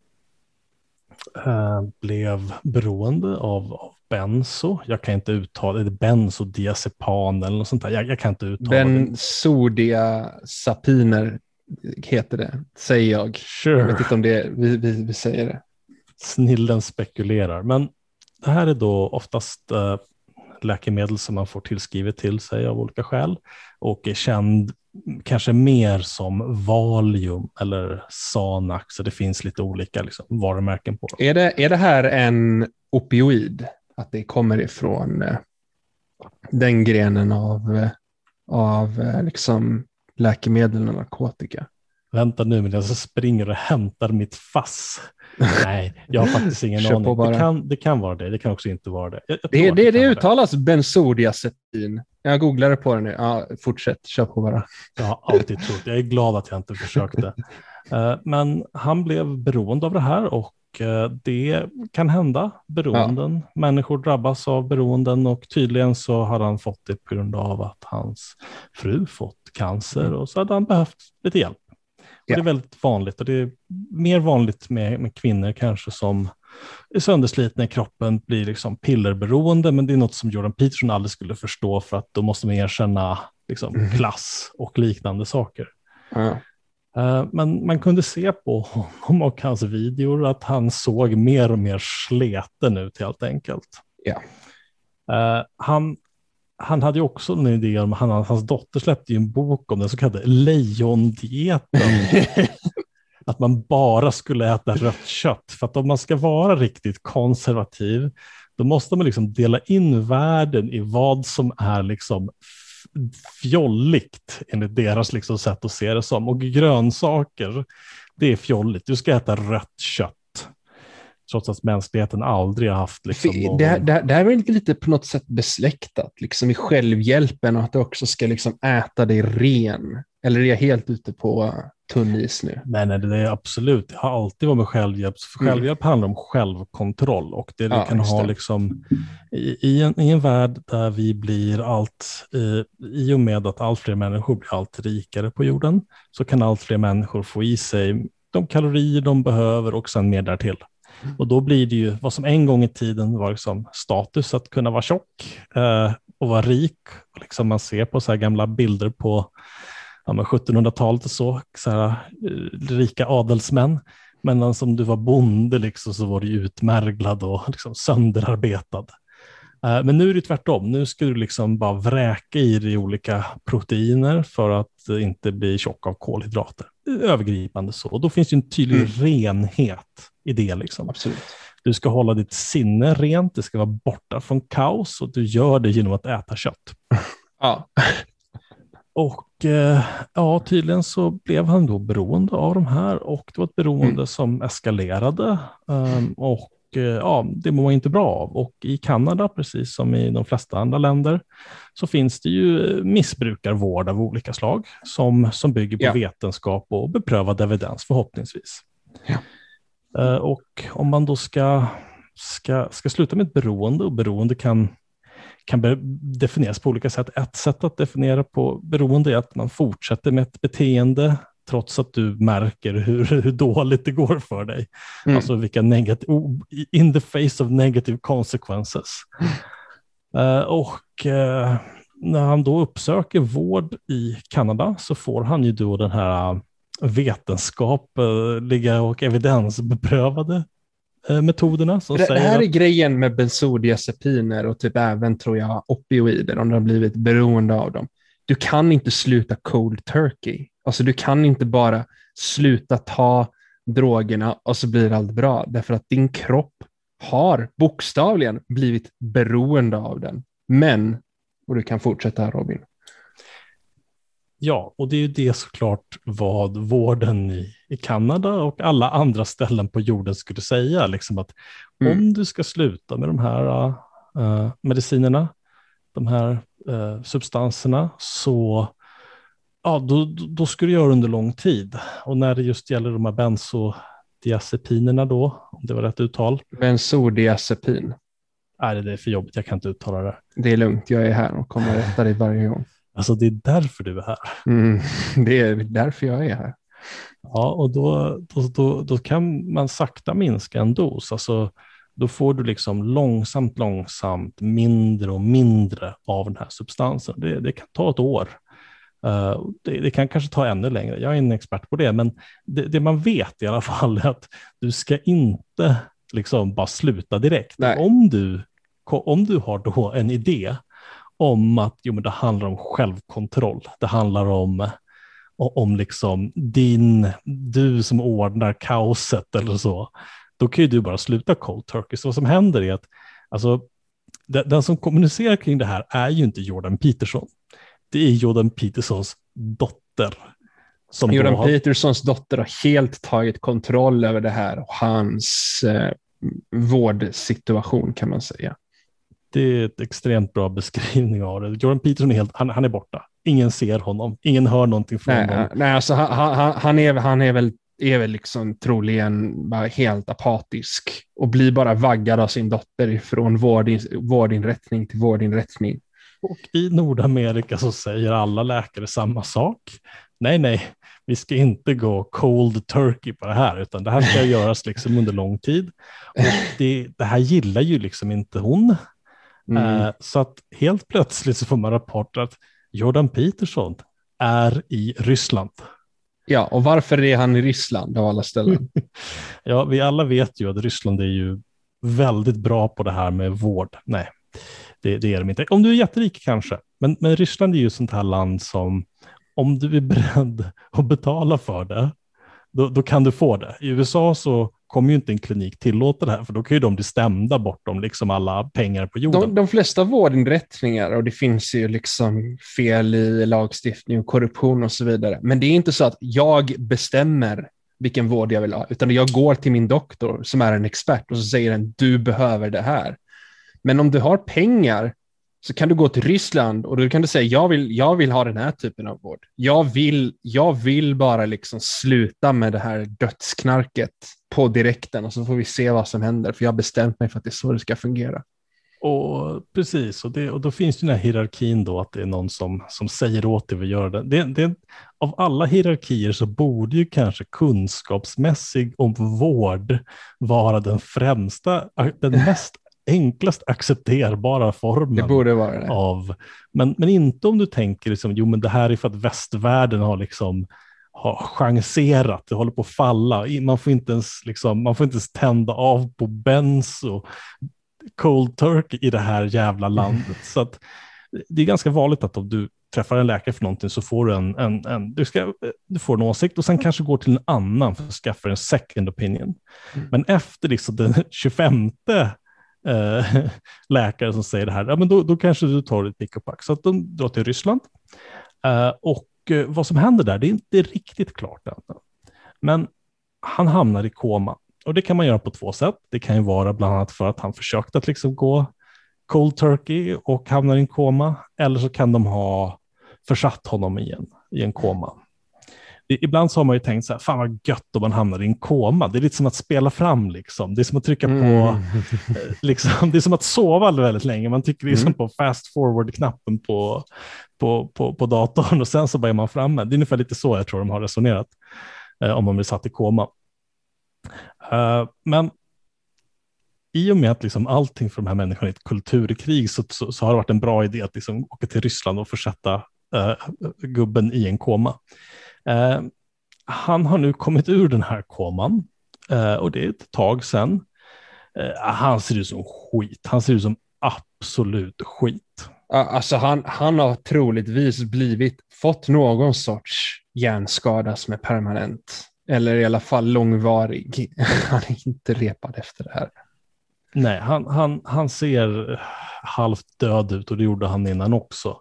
Eh, blev beroende av, av benzo. Jag kan inte uttala det, benzodiazepam eller något sånt där. Jag, jag kan inte uttala Benzodiazepiner heter det, säger jag. Sure. Jag vet inte om det vi, vi, vi säger det. Snillen spekulerar, men det här är då oftast uh, läkemedel som man får tillskrivet till sig av olika skäl och är känd kanske mer som Valium eller Sanax, så det finns lite olika liksom, varumärken på dem. Är det, är det här en opioid? Att det kommer ifrån eh, den grenen av, eh, av eh, liksom, läkemedel och narkotika? Vänta nu, men jag springer och hämtar mitt fass. *laughs* Nej, jag har faktiskt ingen aning. Det kan, det kan vara det, det kan också inte vara det. Jag, jag det, det, det, det uttalas benzodiazepin. Jag googlade på det nu. Ja, fortsätt, kör på bara. Jag har alltid trott. Jag är glad att jag inte försökte. *laughs* Men han blev beroende av det här och det kan hända. Beroenden. Ja. Människor drabbas av beroenden och tydligen så hade han fått det på grund av att hans fru fått cancer mm. och så hade han behövt lite hjälp. Ja. Det är väldigt vanligt och det är mer vanligt med, med kvinnor kanske som är sönderslitna i kroppen, blir liksom pillerberoende, men det är något som Jordan Peterson aldrig skulle förstå för att då måste man erkänna liksom, mm. klass och liknande saker. Mm. Men man kunde se på honom och hans videor att han såg mer och mer sleten ut helt enkelt. Yeah. Han, han hade ju också en idé om, han, hans dotter släppte ju en bok om den så kallade lejondieten. *laughs* att man bara skulle äta rött kött. För att om man ska vara riktigt konservativ, då måste man liksom dela in världen i vad som är liksom fjolligt enligt deras liksom sätt att se det som. Och grönsaker, det är fjolligt. Du ska äta rött kött. Trots att mänskligheten aldrig har haft liksom, någon... Det, här- det, här- det här är lite på något sätt besläktat, liksom i självhjälpen och att du också ska liksom äta dig ren. Eller är jag helt ute på tunn is nu? Nej, nej, det är absolut. Det har alltid varit med självhjälp. Mm. självhjälp handlar om självkontroll och det du Ja, kan ha det. liksom i, i, en, i en värld där vi blir allt, eh, i och med att allt fler människor blir allt rikare på jorden, så kan allt fler människor få i sig de kalorier de behöver och sen mer därtill. Och då blir det ju vad som en gång i tiden var liksom status att kunna vara tjock eh, och vara rik. Och liksom man ser på så här gamla bilder på ja, men 1700-talet och så, så här, eh, rika adelsmän. Men som du var bonde liksom, så var du utmärglad och liksom sönderarbetad. Eh, Men nu är det tvärtom. Nu ska du liksom bara vräka i dig olika proteiner för att inte bli tjock av kolhydrater. Övergripande så. Och då finns det en tydlig Mm. renhet i det. Liksom. Absolut. Du ska hålla ditt sinne rent, det ska vara borta från kaos och du gör det genom att äta kött. Ja. Och eh, ja, tydligen så blev han då beroende av de här och det var ett beroende Mm. som eskalerade. ehm, och eh, ja, det mår man inte bra av. Och i Kanada, precis som i de flesta andra länder, så finns det ju missbrukarvård av olika slag som, som bygger på Ja. vetenskap och beprövad evidens förhoppningsvis. Ja. Eh, och om man då ska, ska, ska sluta med ett beroende, och beroende kan kan definieras på olika sätt. Ett sätt att definiera på beroende är att man fortsätter med ett beteende trots att du märker hur, *laughs* hur dåligt det går för dig. Mm. Alltså vilka negativa, in the face of negative consequences. Eh, och eh, när han då uppsöker vård i Kanada så får han ju då den här eh, vetenskapliga och evidensbeprövade metoderna som Det, det säger här att är grejen med bensodiazepiner och typ även tror jag opioider om du har blivit beroende av dem. Du kan inte sluta cold turkey. Alltså du kan inte bara sluta ta drogerna och så blir allt bra därför att din kropp har bokstavligen blivit beroende av den. Men, och du kan fortsätta här Robin. Ja, och det är ju det såklart vad vården i, i Kanada och alla andra ställen på jorden skulle säga. Liksom att Mm. om du ska sluta med de här eh, medicinerna, de här eh, substanserna, så ja, då, då- ska du göra under lång tid. Och när det just gäller de här bensodiazepinerna då, om det var rätt uttal, Bensodiazepin. nej det är för jobbigt, jag kan inte uttala det. Det är lugnt, jag är här och kommer *laughs* rätta dig varje gång. Alltså det är därför du är här. Mm, *laughs* det är därför jag är här. Ja, och då, då, då, då kan man sakta minska en dos. Alltså, då får du liksom långsamt, långsamt mindre och mindre av den här substansen. Det, det kan ta ett år. Eh, det, det kan kanske ta ännu längre. Jag är en expert på det, men det, det man vet i alla fall är att du ska inte liksom bara sluta direkt. Nej. Om du, om du har då en idé om att jo, men det handlar om självkontroll, det handlar om o- om liksom din, du som ordnar kaoset eller så, då kan ju du bara sluta cold turkey. Så vad som händer är att alltså, den, som kommunicerar kring det här är ju inte Jordan Peterson. Det är Jordan Petersons dotter. Som Jordan har, Petersons dotter har helt tagit kontroll över det här och hans eh, vårdsituation kan man säga. Det är ett extremt bra beskrivning av det. Jordan Peterson är helt, han, han är borta. Ingen ser honom, ingen hör någonting från honom. Nej, nej alltså han, han, han, är, han är väl, är väl liksom troligen bara helt apatisk och blir bara vaggad av sin dotter ifrån vårdin, vårdinrättning till vårdinrättning. Och i Nordamerika så säger alla läkare samma sak. Nej, nej, vi ska inte gå cold turkey på det här, utan det här ska *laughs* göras liksom under lång tid. Och det, det här gillar ju liksom inte hon. Mm. Eh, så att helt plötsligt så får man rapporter att Jordan Peterson är i Ryssland. Ja, och varför är han i Ryssland av alla ställen? *laughs* Ja, vi alla vet ju att Ryssland är ju väldigt bra på det här med vård. Nej, det, det är de inte. Om du är jätterik kanske, men, men Ryssland är ju ett sånt här land som om du är beredd att betala för det, då, då kan du få det. I USA så kommer ju inte en klinik tillåta det här, för då kan ju de bli stämda bortom liksom alla pengar på jorden. De, de flesta vårdinrättningar, och det finns ju liksom fel i lagstiftning och korruption och så vidare, men det är inte så att jag bestämmer vilken vård jag vill ha, utan jag går till min doktor som är en expert och så säger den du behöver det här. Men om du har pengar så kan du gå till Ryssland och då kan du säga jag vill, jag vill ha den här typen av vård. Jag vill, jag vill bara liksom sluta med det här dödsknarket på direkten och så får vi se vad som händer för jag har bestämt mig för att det är så det ska fungera. Och precis, och, det, och då finns ju den här hierarkin då, att det är någon som, som säger åt dig att göra det. Det, det. Av alla hierarkier så borde ju kanske kunskapsmässig om vård vara den främsta, den *laughs* mest enklast accepterbara formen. Av, men, men inte om du tänker, liksom, jo men det här är för att västvärlden har liksom har chanserat, det håller på att falla. Man får inte ens, liksom, man får inte ens tända av på benzo cold turkey i det här jävla landet. Så att, det är ganska vanligt att om du träffar en läkare för någonting så får du en, en, en du, ska, du får en åsikt och sen kanske går till en annan för att skaffa en second opinion. Mm. Men efter liksom den *laughs* 25 eh, *laughs* läkare som säger det här, ja, men då, då kanske du tar ditt pick och pack. Så att de drar till Ryssland. Eh, och Eh, vad som händer där, det är inte riktigt klart än. Men han hamnar i koma. Och det kan man göra på två sätt. Det kan ju vara bland annat för att han försökte att liksom gå cold turkey och hamnar i en koma. Eller så kan de ha försatt honom i en, i en koma. Ibland så har man ju tänkt så här, fan vad gött om man hamnar i en koma. Det är lite som att spela fram, liksom. det är som att trycka mm. på, eh, liksom, det är som att sova väldigt länge. Man trycker liksom mm. på fast forward-knappen på, på, på, på datorn och sen så bara är man framme. Det är ungefär lite så jag tror de har resonerat, eh, om man blir satt i koma. Uh, men i och med att liksom allting för de här människorna är ett kulturkrig så, så, så, har det varit en bra idé att liksom åka till Ryssland och försätta uh, gubben i en koma. Uh, han har nu kommit ur den här koman och det är ett tag sedan. han ser ut som skit. Han ser ut som absolut skit. Alltså han, han har troligtvis blivit, fått någon sorts hjärnskada som är permanent. Eller i alla fall långvarig. *laughs* Han är inte repad efter det här. Nej, han, han, han ser halvt död ut och det gjorde han innan också.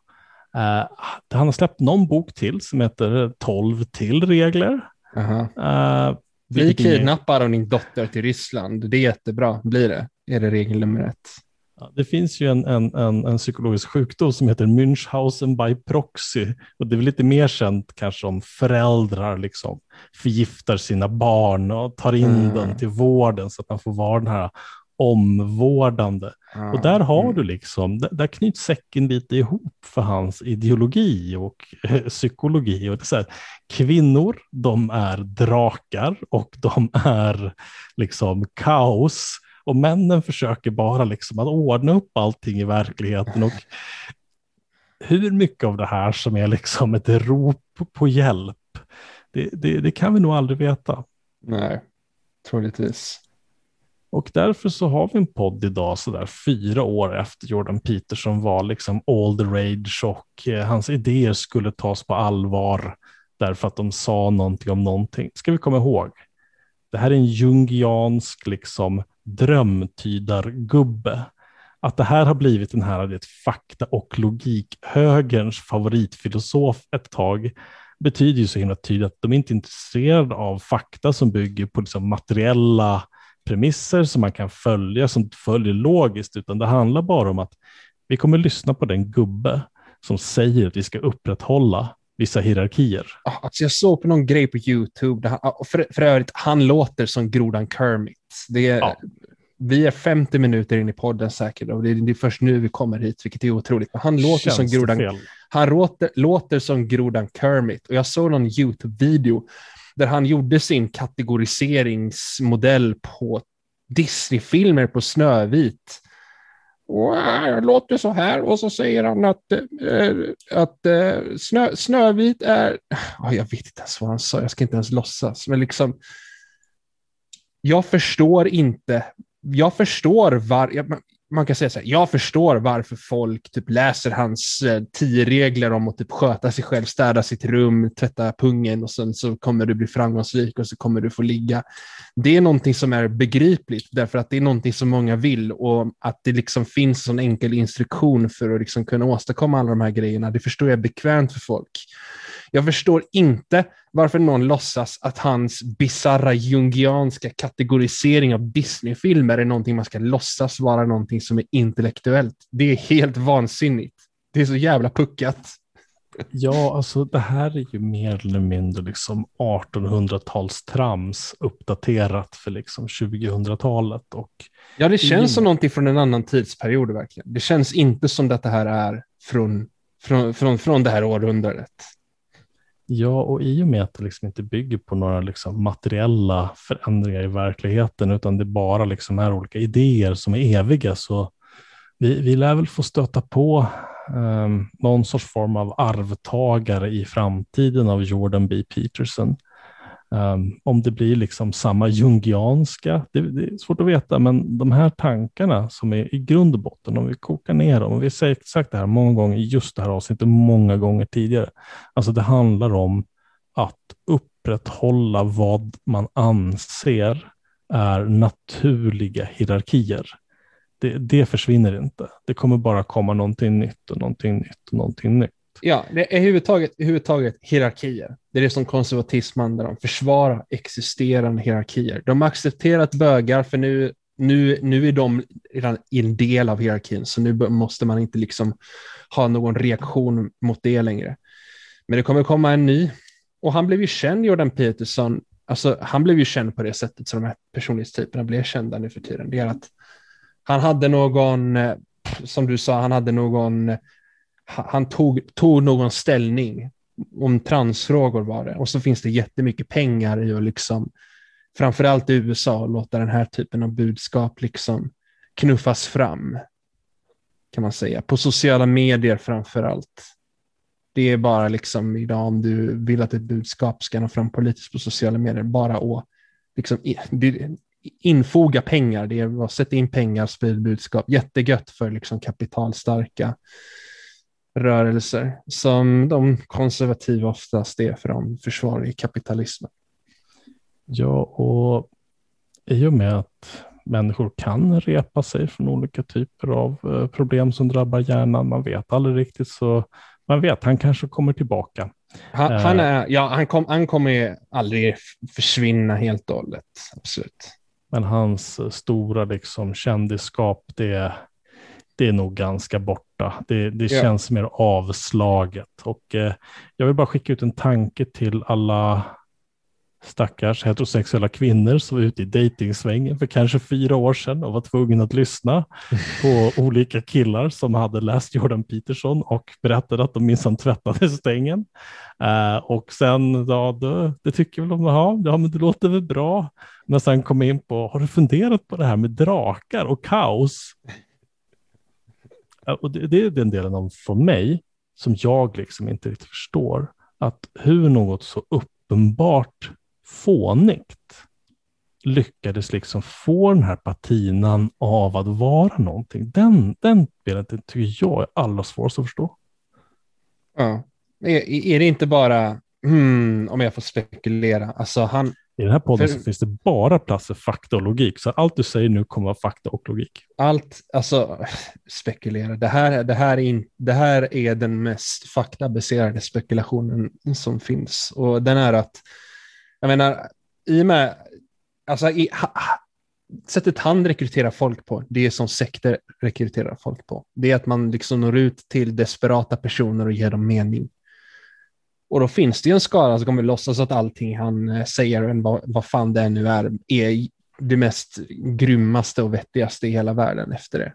Uh, han har släppt någon bok till som heter 12 till regler. Uh, Bli kidnappad av din dotter till Ryssland. Det är jättebra. Blir det? Är det regel nummer ett? Det finns ju en, en, en, en, psykologisk sjukdom som heter Münchhausen by proxy. Och det är väl lite mer känt kanske om föräldrar liksom förgiftar sina barn och tar in mm. den till vården så att man får vara den här omvårdande. Mm. Och där har du liksom, där, där knyts säcken lite ihop för hans ideologi och eh, psykologi. Och det är här, kvinnor, de är drakar och de är liksom kaos och männen försöker bara liksom att ordna upp allting i verkligheten. Och hur mycket av det här som är liksom ett rop på hjälp, det, det, det kan vi nog aldrig veta. Nej, troligtvis. Och därför så har vi en podd idag sådär fyra år efter Jordan Peterson var liksom all the rage och eh, hans idéer skulle tas på allvar därför att de sa någonting om någonting. Ska vi komma ihåg, det här är en jungiansk liksom drömtydargubbe. Att det här har blivit den här det, fakta och logik-högerns favoritfilosof ett tag betyder ju så himla tydligt att de inte är intresserade av fakta som bygger på liksom materiella premisser som man kan följa, som följer logiskt, utan det handlar bara om att vi kommer lyssna på den gubbe som säger att vi ska upprätthålla vissa hierarkier. Alltså jag såg på någon grej på YouTube, han, för, för övrigt, han låter som grodan Kermit. Det är, ja. Vi är 50 minuter in i podden säkert och det är, det är först nu vi kommer hit, vilket är otroligt. Men han låter som grodan, han låter, låter som grodan Kermit och jag såg någon YouTube-video där han gjorde sin kategoriseringsmodell på Disney-filmer på Snövit äh, det låter så här och så säger han att, äh, att äh, snö, Snövit är... Oh, jag vet inte ens vad han sa, jag ska inte ens låtsas. Men liksom, jag förstår inte. Jag förstår var... Jag, man kan säga så här, jag förstår varför folk typ läser hans eh, tio regler om att typ sköta sig själv, städa sitt rum, tvätta pungen och sen så kommer du bli framgångsrik och så kommer du få ligga. Det är någonting som är begripligt därför att det är någonting som många vill och att det liksom finns en enkel instruktion för att liksom kunna åstadkomma alla de här grejerna. Det förstår jag bekvämt för folk. Jag förstår inte varför någon låtsas att hans bizarra jungianska kategorisering av Disney-filmer är någonting man ska låtsas vara någonting som är intellektuellt. Det är helt vansinnigt. Det är så jävla puckat. Ja, alltså det här är ju mer eller mindre liksom 1800-talstrams uppdaterat för liksom 2000-talet. Och ja, det känns i... som någonting från en annan tidsperiod verkligen. Det känns inte som att det här är från, från, från, från det här århundradet. Ja, och i och med att det liksom inte bygger på några liksom materiella förändringar i verkligheten, utan det bara liksom är olika idéer som är eviga, så vi, vi lär väl få stöta på um, någon sorts form av arvtagare i framtiden av Jordan B. Peterson. Um, om det blir liksom samma jungianska, det, det, är svårt att veta, men de här tankarna som är i grund och botten, om vi kokar ner dem, och vi har sagt det här många gånger i just det här avsnittet, många gånger tidigare, alltså det handlar om att upprätthålla vad man anser är naturliga hierarkier det, det försvinner inte. Det kommer bara komma någonting nytt och någonting nytt och någonting nytt. Ja, det är huvudtaget, huvudtaget hierarkier. Det är det som konservatism handlar om. Försvara existerande hierarkier. De har accepterat bögar för nu, nu, nu är de redan en del av hierarkin, så nu måste man inte liksom ha någon reaktion mot det längre. Men det kommer komma en ny. Och han blev ju känd, Jordan Peterson. Alltså, han blev ju känd på det sättet som de här personlighetstyperna blev kända nu för tiden. Det är att han hade någon, eh, som du sa, han hade någon, eh, han tog, tog någon ställning om transfrågor var det. Och så finns det jättemycket pengar i att liksom, framförallt i USA, låta den här typen av budskap liksom knuffas fram. Kan man säga. På sociala medier framförallt. Det är bara liksom idag om du vill att ett budskap ska nå fram politiskt på sociala medier, bara att liksom, infoga pengar, det är att sätta in pengar, sprid budskap. Jättegött för liksom kapitalstarka rörelser som de konservativa oftast är för de försvarar i kapitalismen. Ja, och i och med att människor kan repa sig från olika typer av eh, problem som drabbar hjärnan, man vet aldrig riktigt, så man vet, han kanske kommer tillbaka. Han, han är, ja, han, kom, han kommer aldrig försvinna helt och hållet, absolut. Men hans eh, stora liksom, kändisskap, det, det är nog ganska borta. Det, det ja. känns mer avslaget. Och eh, jag vill bara skicka ut en tanke till alla stackars heterosexuella kvinnor som var ute i dejtingsvängen för kanske fyra år sedan och var tvungna att lyssna *laughs* på olika killar som hade läst Jordan Peterson och berättade att de minsann tvättade stängen. Uh, och sen, ja, det, det tycker väl de, ja, ja, men det låter väl bra. Men sen kom jag in på, har du funderat på det här med drakar och kaos? Och det, det är den delen av från mig som jag liksom inte riktigt förstår. Att hur något så uppenbart fånigt lyckades liksom få den här patinan av att vara någonting. Den, den delen tycker jag är allra svårast att förstå. Ja. Är, är det inte bara, hmm, om jag får spekulera, alltså han... I den här podden för, så finns det bara plats för fakta och logik, så allt du säger nu kommer vara fakta och logik. Allt, alltså spekulera, det här, det här, är, in, det här är den mest faktabaserade spekulationen som finns. Och den är att jag menar, i och med, alltså i, ha, sättet han rekryterar folk på, det är som sekter rekryterar folk på. Det är att man liksom når ut till desperata personer och ger dem mening. Och då finns det ju en skara som kommer låtsas att allting han eh, säger, säger, vad, vad fan det nu är, är det mest grymmaste och vettigaste i hela världen efter det.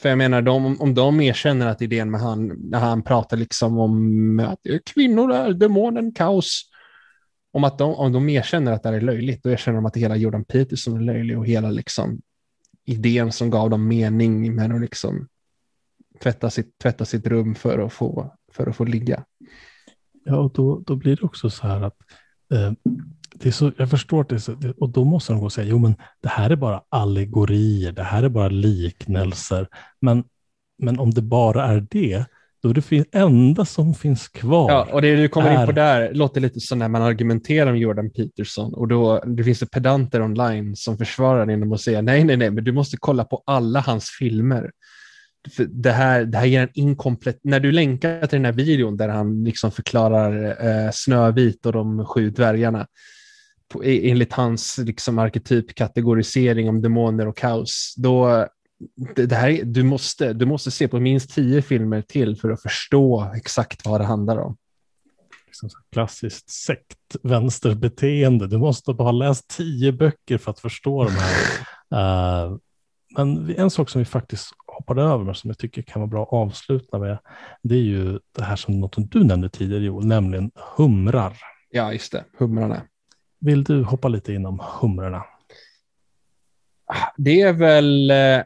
För jag menar, de, om de erkänner att idén med han, när han pratar liksom om att kvinnor är demonen, kaos, om, att de, om de erkänner att det här är löjligt, då erkänner de att hela Jordan Peterson är löjlig och hela liksom, idén som gav dem mening med att liksom, tvätta, sitt, tvätta sitt rum för att få, för att få ligga. Ja, och då, då blir det också så här att eh, det är så, jag förstår att det är så, och då måste de gå och säga, jo men det här är bara allegorier, det här är bara liknelser. Men, men om det bara är det, då är det enda som finns kvar. Ja, och det du kommer är... in på där låter lite som när man argumenterar om Jordan Peterson och då det finns det pedanter online som försvarar genom att säga nej, nej, nej, men du måste kolla på alla hans filmer. Det här, det här ger en inkomplett... När du länkar till den här videon där han liksom förklarar eh, Snövit och de sju dvärgarna på, enligt hans liksom, arketypkategorisering om demoner och kaos, då det, det här, du, måste, du måste se på minst tio filmer till för att förstå exakt vad det handlar om. Liksom klassiskt sektvänsterbeteende. Du måste bara ha läst tio böcker för att förstå de här. uh, *laughs* men en sak som vi faktiskt hoppade över, men som jag tycker kan vara bra att avsluta med, det är ju det här som något du nämnde tidigare, Joel, nämligen humrar. Ja, just det, humrarna. Vill du hoppa lite inom humrarna? Det är väl eh,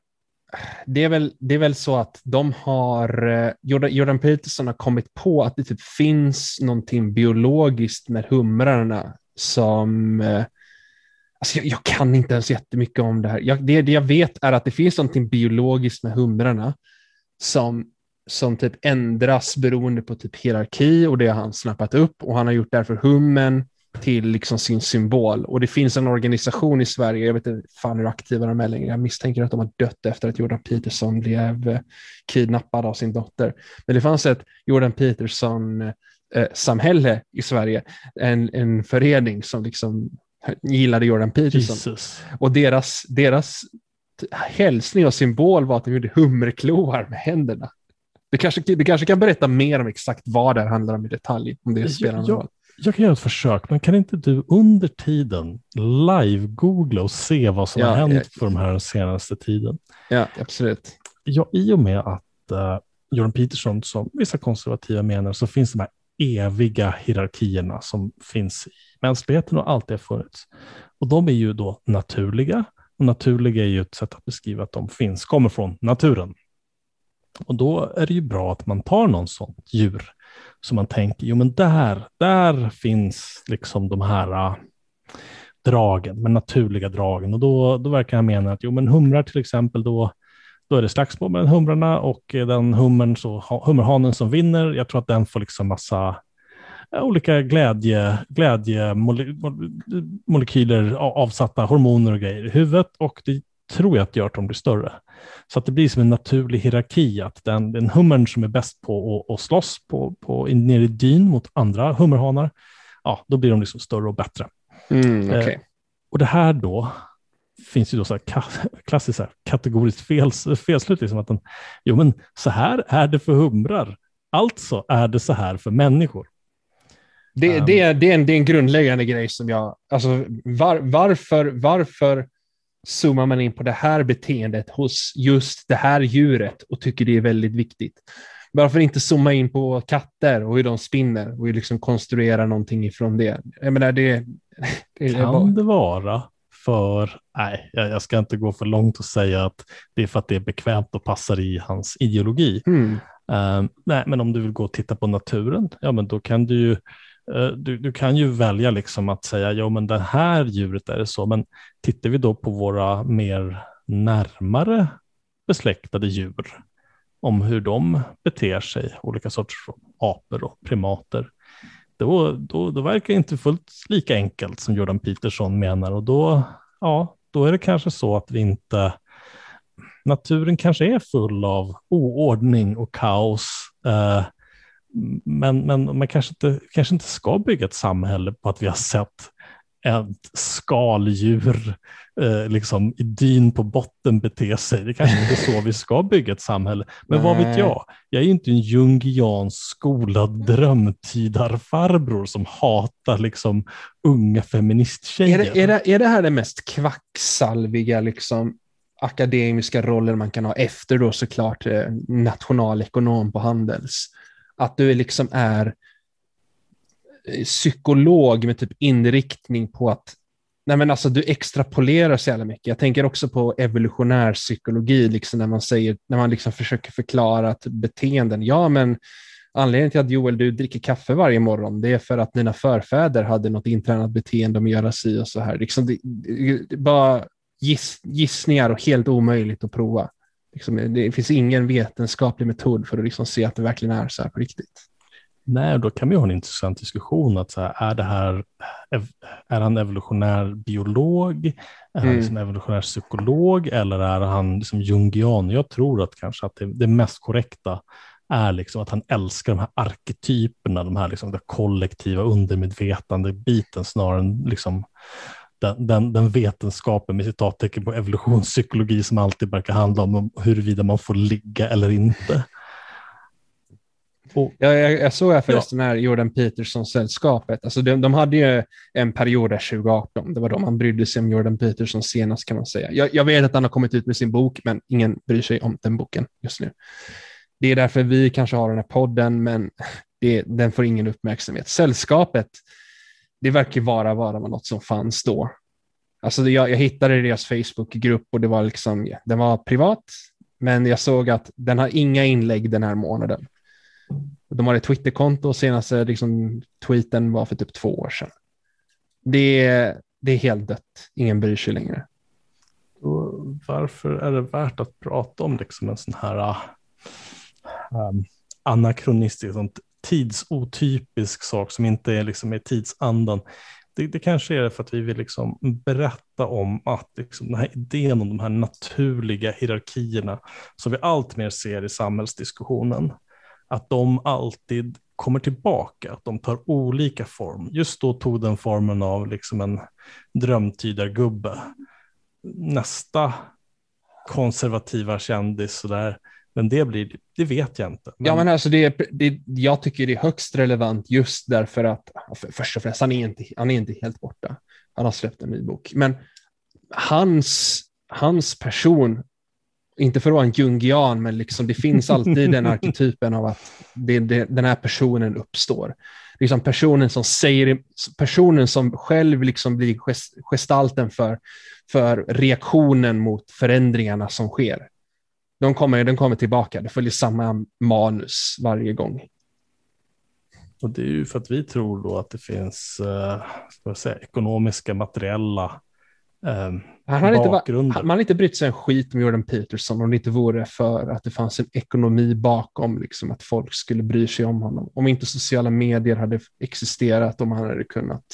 det är, väl, det är väl så att de har, eh, Jordan, Jordan Peterson har kommit på att det typ finns någonting biologiskt med humrarna som, eh, alltså jag, jag, kan inte ens jättemycket om det här. Jag, det, det jag vet är att det finns någonting biologiskt med humrarna som, som typ ändras beroende på typ hierarki och det har han snappat upp och han har gjort därför hummen till liksom sin symbol. Och det finns en organisation i Sverige, jag vet inte fan hur aktiva de är längre, jag misstänker att de har dött efter att Jordan Peterson blev eh, kidnappad av sin dotter. Men det fanns ett Jordan Peterson-samhälle eh, eh, i Sverige, en, en förening som liksom gillade Jordan Peterson. Jesus. Och deras, deras hälsning och symbol var att de gjorde hummerkloar med händerna. Du kanske, du kanske kan berätta mer om exakt vad det handlar om i detalj, om det spelar någon roll jag kan göra ett försök, men kan inte du under tiden live-googla och se vad som ja, har hänt ja, för de här senaste tiden? Ja, absolut. Ja, I och med att uh, Jordan Peterson, som vissa konservativa menar, så finns de här eviga hierarkierna som finns i mänskligheten och alltid har funnits. Och de är ju då naturliga, och naturliga är ju ett sätt att beskriva att de finns, kommer från naturen. Och då är det ju bra att man tar någon sånt djur som man tänker, jo men där, där finns liksom de här äh, dragen, de naturliga dragen. Och då, då verkar han mena att jo men humrar till exempel, då, då är det slagsmål mellan humrarna och den hummern, så, hummerhanen som vinner, jag tror att den får liksom massa olika glädje, glädjemolekyler avsatta, hormoner och grejer i huvudet och det tror jag att det gör att de blir större. Så att det blir som en naturlig hierarki, att den, den hummern som är bäst på att slåss på, på, nere i dyn mot andra hummerhanar, ja, då blir de liksom större och bättre. Mm, okay. eh, och det här då finns ju då så här *laughs* klassiskt så här kategoriskt fel, felslut, liksom att den, jo men så här är det för humrar, alltså är det så här för människor. Det, um, det, är, det, är, en, det är en grundläggande grej som jag, alltså var, varför, varför zoomar man in på det här beteendet hos just det här djuret och tycker det är väldigt viktigt. Varför inte zooma in på katter och hur de spinner och liksom konstruera någonting ifrån det? Jag menar, det, *laughs* det kan bara... det vara för, nej, jag ska inte gå för långt och säga att det är för att det är bekvämt och passar i hans ideologi. Mm. Uh, nej, men om du vill gå och titta på naturen, ja men då kan du ju Eh, du, du, kan ju välja liksom att säga, ja men det här djuret är det så, men tittar vi då på våra mer närmare besläktade djur, om hur de beter sig, olika sorters apor och primater, då, då, då verkar det inte fullt lika enkelt som Jordan Peterson menar och då, ja, då är det kanske så att vi inte naturen kanske är full av oordning och kaos. Eh, men, men man kanske inte, kanske inte ska bygga ett samhälle på att vi har sett ett skaldjur eh, liksom i dyn på botten bete sig. Det kanske inte är så vi ska bygga ett samhälle. Men vad vet jag? Jag är inte en jungiansk skolad drömtydarfarbror som hatar liksom unga feministtjejer. Är det, är, det, är det här det mest kvacksalviga liksom, akademiska rollen man kan ha efter då såklart eh, nationalekonom på Handels? att du liksom är psykolog med typ inriktning på att Nej, men alltså, du extrapolerar så jävla mycket. Jag tänker också på evolutionär psykologi, liksom när man, säger, när man liksom försöker förklara att beteenden, ja men anledningen till att Joel, du dricker kaffe varje morgon, det är för att dina förfäder hade något intränat beteende om att göra si och så här. Liksom det, det, bara giss, gissningar och helt omöjligt att prova. Liksom, det finns ingen vetenskaplig metod för att liksom se att det verkligen är så här på riktigt. Nej, då kan vi ha en intressant diskussion. Att så här, är, det här, är han evolutionär biolog? Är han Mm. liksom evolutionär psykolog? Eller är han liksom jungian? Jag tror att kanske att det, det mest korrekta är liksom att han älskar de här arketyperna, de här liksom det kollektiva undermedvetande biten snarare än liksom den, den, den vetenskapen med citattecken på evolutionspsykologi som alltid verkar handla om huruvida man får ligga eller inte. Och, Jag, jag, jag såg här förresten ja. här Jordan Peterson-sällskapet. Alltså de, de hade ju en period där 2018. Det var då man brydde sig om Jordan Peterson senast kan man säga. Jag, jag vet att han har kommit ut med sin bok, men ingen bryr sig om den boken just nu. Det är därför vi kanske har den här podden, men det, den får ingen uppmärksamhet. Sällskapet, det verkar vara, vara något som fanns då. Alltså jag, jag hittade deras Facebookgrupp och det var liksom, den var privat, men jag såg att den har inga inlägg den här månaden. De har ett Twitterkonto och senaste liksom, tweeten var för typ två år sedan. Det är, det är helt dött. Ingen bryr sig längre. Och varför är det värt att prata om liksom en sån här um, anakronistisk, sånt tidsotypisk sak som inte är liksom i tidsandan. Det, det, kanske är för att vi vill liksom berätta om att liksom den här idén om de här naturliga hierarkierna som vi allt mer ser i samhällsdiskussionen, att de alltid kommer tillbaka, att de tar olika form. Just då tog den formen av liksom en drömtydargubbe. Nästa konservativa kändis sådär, men det blir, det vet jag inte. Men... Ja, men alltså det, det, jag tycker det är högst relevant just därför att, för, först och främst, han är, inte, han är inte helt borta. Han har släppt en ny bok, men hans, hans person, inte för att vara en jungian, men liksom det finns alltid den *laughs* arketypen av att det, det, den här personen uppstår. Liksom personen som säger, personen som själv liksom blir gest, gestalten för, för reaktionen mot förändringarna som sker. De kommer, den kommer tillbaka, det följer samma manus varje gång. Och det är ju för att vi tror då att det finns eh, säga, ekonomiska, materiella eh, han hade bakgrunder. Inte, man hade inte brytt sig en skit med Jordan Peterson om det inte vore för att det fanns en ekonomi bakom, liksom att folk skulle bry sig om honom. Om inte sociala medier hade existerat, om han hade kunnat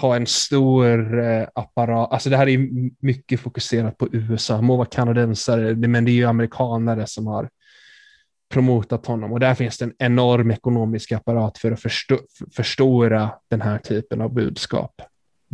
ha en stor eh, apparat. Alltså det här är mycket fokuserat på USA. må vara kanadensare, men det är ju amerikanare som har promotat honom och där finns det en enorm ekonomisk apparat för att förstå, förstora den här typen av budskap.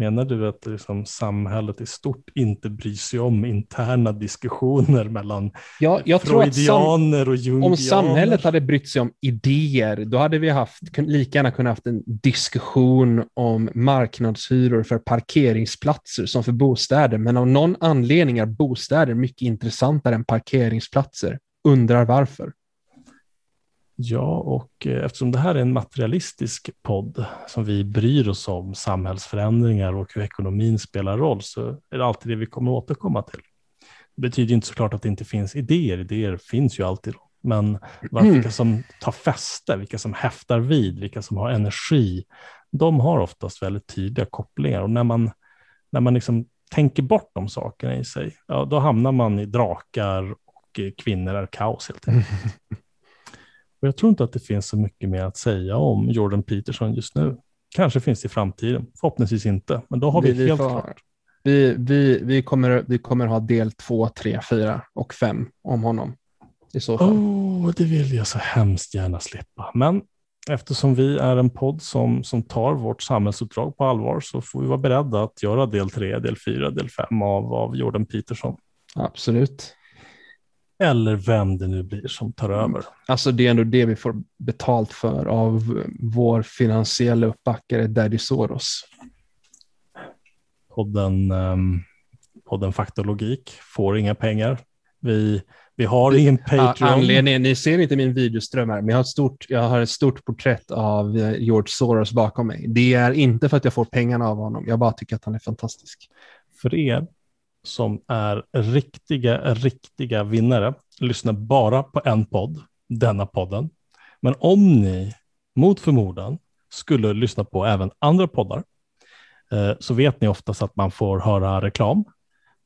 Menar du att liksom samhället i stort inte bryr sig om interna diskussioner mellan ja, jag freudianer och jungianer? Om samhället hade brytt sig om idéer, då hade vi haft, lika gärna kunnat haft en diskussion om marknadshyror för parkeringsplatser som för bostäder. Men av någon anledning är bostäder mycket intressantare än parkeringsplatser. Undrar varför? Ja, och eftersom det här är en materialistisk podd som vi bryr oss om samhällsförändringar och hur ekonomin spelar roll så är det alltid det vi kommer att återkomma till. Det betyder inte såklart att det inte finns idéer, idéer finns ju alltid. Men vilka som tar fäste, vilka som häftar vid, vilka som har energi, de har oftast väldigt tydliga kopplingar. Och när man, när man liksom tänker bort de sakerna i sig, ja, då hamnar man i drakar och kvinnor är kaos helt enkelt. *laughs* Och jag tror inte att det finns så mycket mer att säga om Jordan Peterson just nu. Kanske finns det i framtiden, förhoppningsvis inte, men då har vi, vi helt får, klart. Vi, vi, vi, kommer, vi kommer ha del två, tre, fyra och fem om honom. I så fall. Oh, det vill jag så hemskt gärna slippa. Men eftersom vi är en podd som, som tar vårt samhällsuppdrag på allvar så får vi vara beredda att göra del tre, del fyra, del fem av, av Jordan Peterson. Absolut. Eller vem det nu blir som tar över. Alltså det är ändå det vi får betalt för av vår finansiella uppbackare Daddy Soros. Podden, um, podden Faktologik får inga pengar. Vi, vi har ingen Patreon. Anledningen, ni ser inte min videoström här, men jag har, ett stort, jag har ett stort porträtt av George Soros bakom mig. Det är inte för att jag får pengarna av honom, jag bara tycker att han är fantastisk. För er som är riktiga, riktiga vinnare lyssnar bara på en podd, denna podden. Men om ni mot förmodan skulle lyssna på även andra poddar eh, så vet ni oftast att man får höra reklam.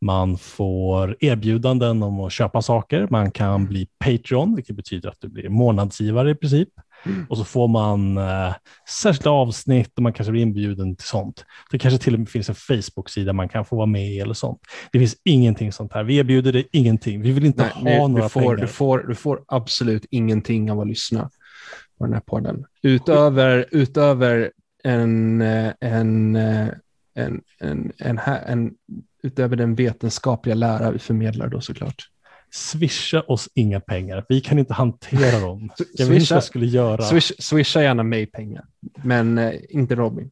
Man får erbjudanden om att köpa saker. Man kan bli Patreon, vilket betyder att du blir månadsgivare i princip. Mm. Och så får man eh, särskilda avsnitt och man kanske blir inbjuden till sånt. Det kanske till och med finns en Facebook-sida man kan få vara med i eller sånt. Det finns ingenting sånt här. Vi erbjuder dig ingenting. Vi vill inte Nej, ha du, några du får, pengar. Du får, du får absolut ingenting av att lyssna på den här podden. Utöver, utöver en, en, en, en, en, en, en, utöver den vetenskapliga lära vi förmedlar då såklart. Swisha oss inga pengar. Vi kan inte hantera dem. *laughs* Jag vad jag skulle göra. Swish, swisha gärna mig pengar, men eh, inte Robin.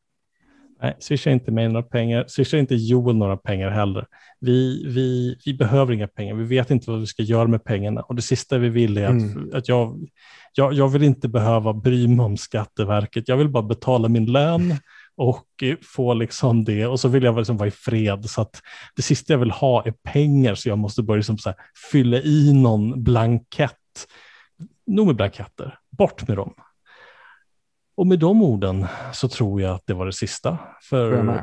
Nej, swisha inte mig några pengar. Swisha inte Joel några pengar heller. Vi, vi, vi behöver inga pengar. Vi vet inte vad vi ska göra med pengarna. Och det sista vi vill är att, mm. att jag, jag, jag vill inte behöva bry mig om Skatteverket. Jag vill bara betala min lön och få liksom det. Och så vill jag liksom vara i fred. Så att det sista jag vill ha är pengar så jag måste börja liksom så fylla i någon blankett. Nog med blanketter, bort med dem. Och med de orden så tror jag att det var det sista. För